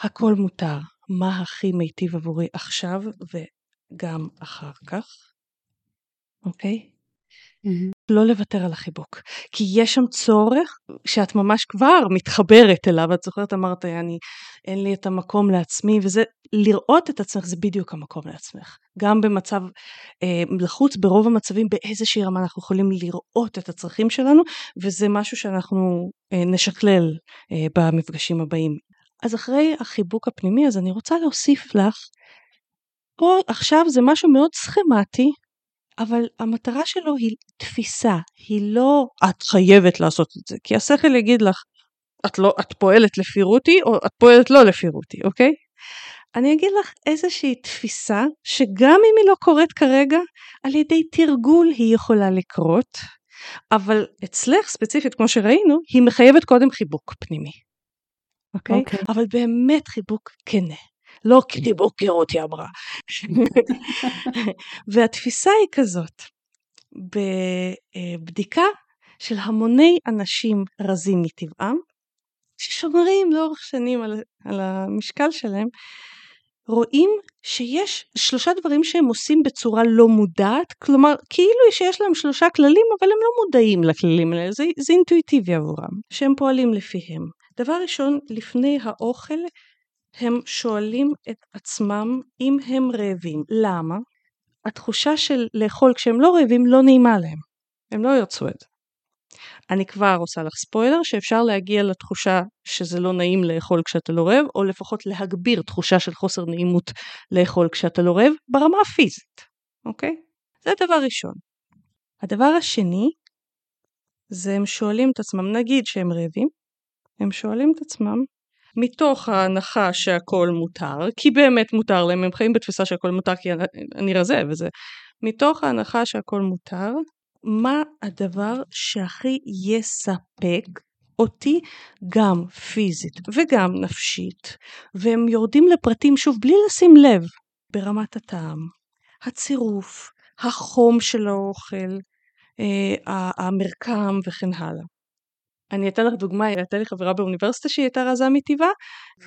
Speaker 1: הכל מותר, מה הכי מיטיב עבורי עכשיו וגם אחר כך, אוקיי? Mm-hmm. לא לוותר על החיבוק, כי יש שם צורך שאת ממש כבר מתחברת אליו, את זוכרת אמרת, אני, אין לי את המקום לעצמי, וזה, לראות את עצמך זה בדיוק המקום לעצמך. גם במצב אה, לחוץ, ברוב המצבים באיזושהי רמה אנחנו יכולים לראות את הצרכים שלנו, וזה משהו שאנחנו אה, נשקלל אה, במפגשים הבאים. אז אחרי החיבוק הפנימי, אז אני רוצה להוסיף לך, פה עכשיו זה משהו מאוד סכמטי, אבל המטרה שלו היא תפיסה, היא לא את חייבת לעשות את זה, כי השכל יגיד לך, את, לא, את פועלת לפי רותי או את פועלת לא לפי רותי, אוקיי? אני אגיד לך איזושהי תפיסה שגם אם היא לא קורית כרגע, על ידי תרגול היא יכולה לקרות, אבל אצלך ספציפית כמו שראינו, היא מחייבת קודם חיבוק פנימי. אוקיי? Okay? אוקיי. Okay. אבל באמת חיבוק כנה. לא חיבוק קירות היא אמרה. והתפיסה היא כזאת, בבדיקה של המוני אנשים רזים מטבעם, ששומרים לאורך שנים על, על המשקל שלהם, רואים שיש שלושה דברים שהם עושים בצורה לא מודעת, כלומר כאילו שיש להם שלושה כללים אבל הם לא מודעים לכללים האלה, זה, זה אינטואיטיבי עבורם, שהם פועלים לפיהם. דבר ראשון, לפני האוכל הם שואלים את עצמם אם הם רעבים. למה? התחושה של לאכול כשהם לא רעבים לא נעימה להם. הם לא ירצו את זה. אני כבר עושה לך ספוילר שאפשר להגיע לתחושה שזה לא נעים לאכול כשאתה לא רעב, או לפחות להגביר תחושה של חוסר נעימות לאכול כשאתה לא רעב ברמה הפיזית, אוקיי? זה דבר ראשון. הדבר השני זה הם שואלים את עצמם, נגיד שהם רעבים, הם שואלים את עצמם מתוך ההנחה שהכל מותר, כי באמת מותר להם, הם חיים בתפיסה שהכל מותר כי אני רזה וזה, מתוך ההנחה שהכל מותר, מה הדבר שהכי יספק אותי גם פיזית וגם נפשית, והם יורדים לפרטים שוב בלי לשים לב, ברמת הטעם, הצירוף, החום של האוכל, אה, המרקם וכן הלאה. אני אתן לך דוגמה, הייתה לי חברה באוניברסיטה שהיא הייתה רזה מטבעה,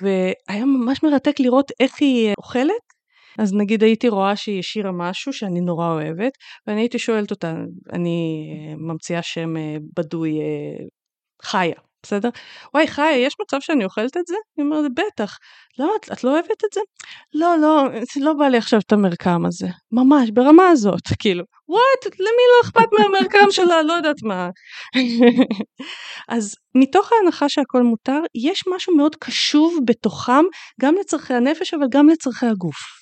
Speaker 1: והיה ממש מרתק לראות איך היא אוכלת. אז נגיד הייתי רואה שהיא השאירה משהו שאני נורא אוהבת, ואני הייתי שואלת אותה, אני ממציאה שם אה, בדוי אה, חיה, בסדר? וואי חי, יש מצב שאני אוכלת את זה? היא אומרת, בטח. למה, את, את לא אוהבת את זה? לא, לא, לא בא לי עכשיו את המרקם הזה. ממש, ברמה הזאת, כאילו. וואט, למי לא אכפת מהמרקם שלה? לא יודעת מה. אז מתוך ההנחה שהכל מותר, יש משהו מאוד קשוב בתוכם, גם לצורכי הנפש, אבל גם לצורכי הגוף.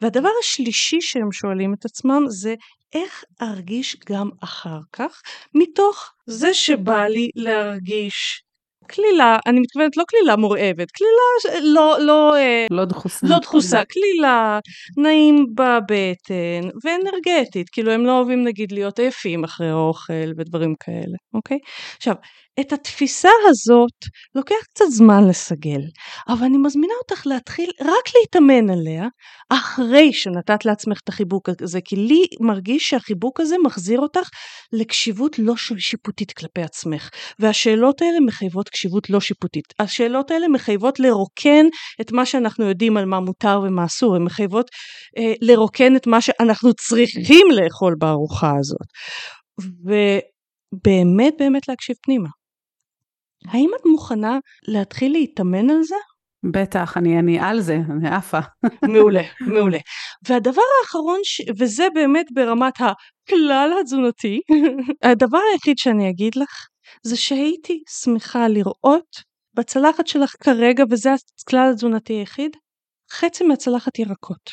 Speaker 1: והדבר השלישי שהם שואלים את עצמם זה איך ארגיש גם אחר כך, מתוך זה שבא לי להרגיש קלילה, אני מתכוונת לא קלילה מורעבת, קלילה לא, לא,
Speaker 2: אה, לא דחוסה,
Speaker 1: לא דחוסה, קלילה, נעים בבטן ואנרגטית, כאילו הם לא אוהבים נגיד להיות עייפים אחרי אוכל ודברים כאלה, אוקיי? עכשיו, את התפיסה הזאת לוקח קצת זמן לסגל, אבל אני מזמינה אותך להתחיל רק להתאמן עליה אחרי שנתת לעצמך את החיבוק הזה, כי לי מרגיש שהחיבוק הזה מחזיר אותך לקשיבות לא שיפוטית כלפי עצמך, והשאלות האלה מחייבות קשיבות לא שיפוטית. השאלות האלה מחייבות לרוקן את מה שאנחנו יודעים על מה מותר ומה אסור, הן מחייבות אה, לרוקן את מה שאנחנו צריכים לאכול בארוחה הזאת. ובאמת באמת להקשיב פנימה. האם את מוכנה להתחיל להתאמן על זה?
Speaker 2: בטח, אני, אני על זה, אני עפה.
Speaker 1: מעולה, מעולה. והדבר האחרון, ש... וזה באמת ברמת הכלל התזונתי, הדבר היחיד שאני אגיד לך, זה שהייתי שמחה לראות בצלחת שלך כרגע, וזה הכלל התזונתי היחיד, חצי מהצלחת ירקות.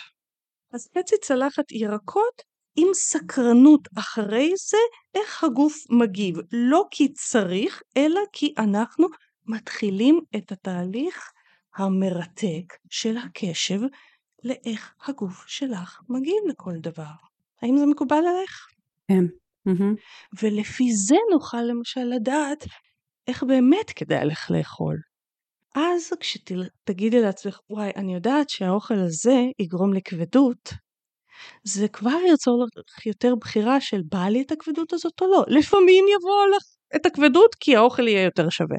Speaker 1: אז חצי צלחת ירקות עם סקרנות אחרי זה איך הגוף מגיב, לא כי צריך, אלא כי אנחנו מתחילים את התהליך המרתק של הקשב לאיך הגוף שלך מגיב לכל דבר. האם זה מקובל עליך?
Speaker 2: כן. Mm-hmm.
Speaker 1: ולפי זה נוכל למשל לדעת איך באמת כדאי לך לאכול. אז כשתגידי לעצמך, וואי, אני יודעת שהאוכל הזה יגרום לכבדות, זה כבר יוצר לך יותר בחירה של בא לי את הכבדות הזאת או לא. לפעמים יבוא לך את הכבדות כי האוכל יהיה יותר שווה.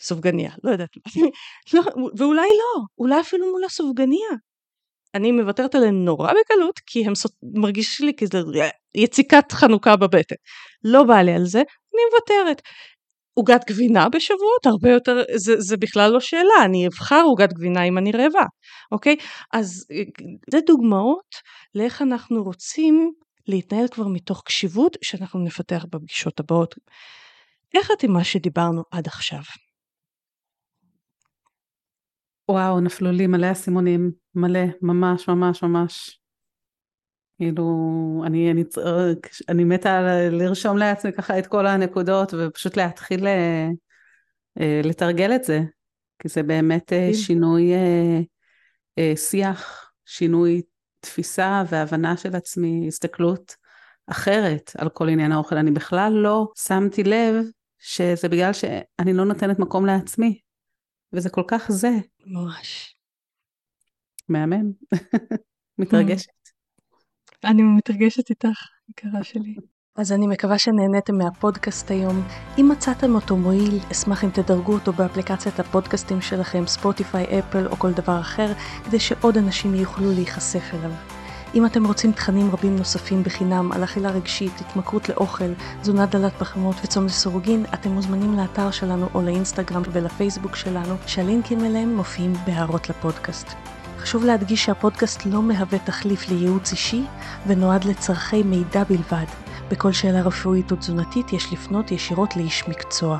Speaker 1: סופגניה, לא יודעת. לא, ואולי לא, אולי אפילו מול הסופגניה. אני מוותרת עליהן נורא בקלות כי הם מרגיש לי כזה יציקת חנוכה בבטן. לא בא לי על זה, אני מוותרת. עוגת גבינה בשבועות הרבה יותר זה, זה בכלל לא שאלה אני אבחר עוגת גבינה אם אני רעבה אוקיי אז זה דוגמאות לאיך אנחנו רוצים להתנהל כבר מתוך קשיבות שאנחנו נפתח בפגישות הבאות. איך את עם מה שדיברנו עד עכשיו?
Speaker 2: וואו נפלו לי מלא אסימונים מלא ממש ממש ממש כאילו, אני, אני, אני מתה לרשום לעצמי ככה את כל הנקודות ופשוט להתחיל אה, אה, לתרגל את זה, כי זה באמת אה, שינוי שיח, שינוי תפיסה והבנה של עצמי, הסתכלות אחרת על כל עניין האוכל. אני בכלל לא שמתי לב שזה בגלל שאני לא נותנת מקום לעצמי, וזה כל כך זה.
Speaker 1: ממש.
Speaker 2: מהמם. מתרגשת.
Speaker 1: אני מתרגשת איתך, יקרה שלי. אז אני מקווה שנהניתם מהפודקאסט היום. אם מצאתם אותו מועיל, אשמח אם תדרגו אותו באפליקציית הפודקאסטים שלכם, ספוטיפיי, אפל או כל דבר אחר, כדי שעוד אנשים יוכלו להיחשף אליו. אם אתם רוצים תכנים רבים נוספים בחינם על אכילה רגשית, התמכרות לאוכל, תזונה דלת פחמות וצום לסורוגין, אתם מוזמנים לאתר שלנו או לאינסטגרם ולפייסבוק שלנו, שהלינקים אליהם מופיעים בהערות לפודקאסט. חשוב להדגיש שהפודקאסט לא מהווה תחליף לייעוץ אישי ונועד לצורכי מידע בלבד. בכל שאלה רפואית או תזונתית יש לפנות ישירות לאיש מקצוע.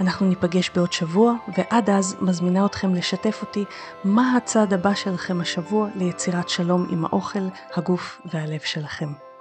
Speaker 1: אנחנו ניפגש בעוד שבוע, ועד אז מזמינה אתכם לשתף אותי מה הצעד הבא שלכם השבוע ליצירת שלום עם האוכל, הגוף והלב שלכם.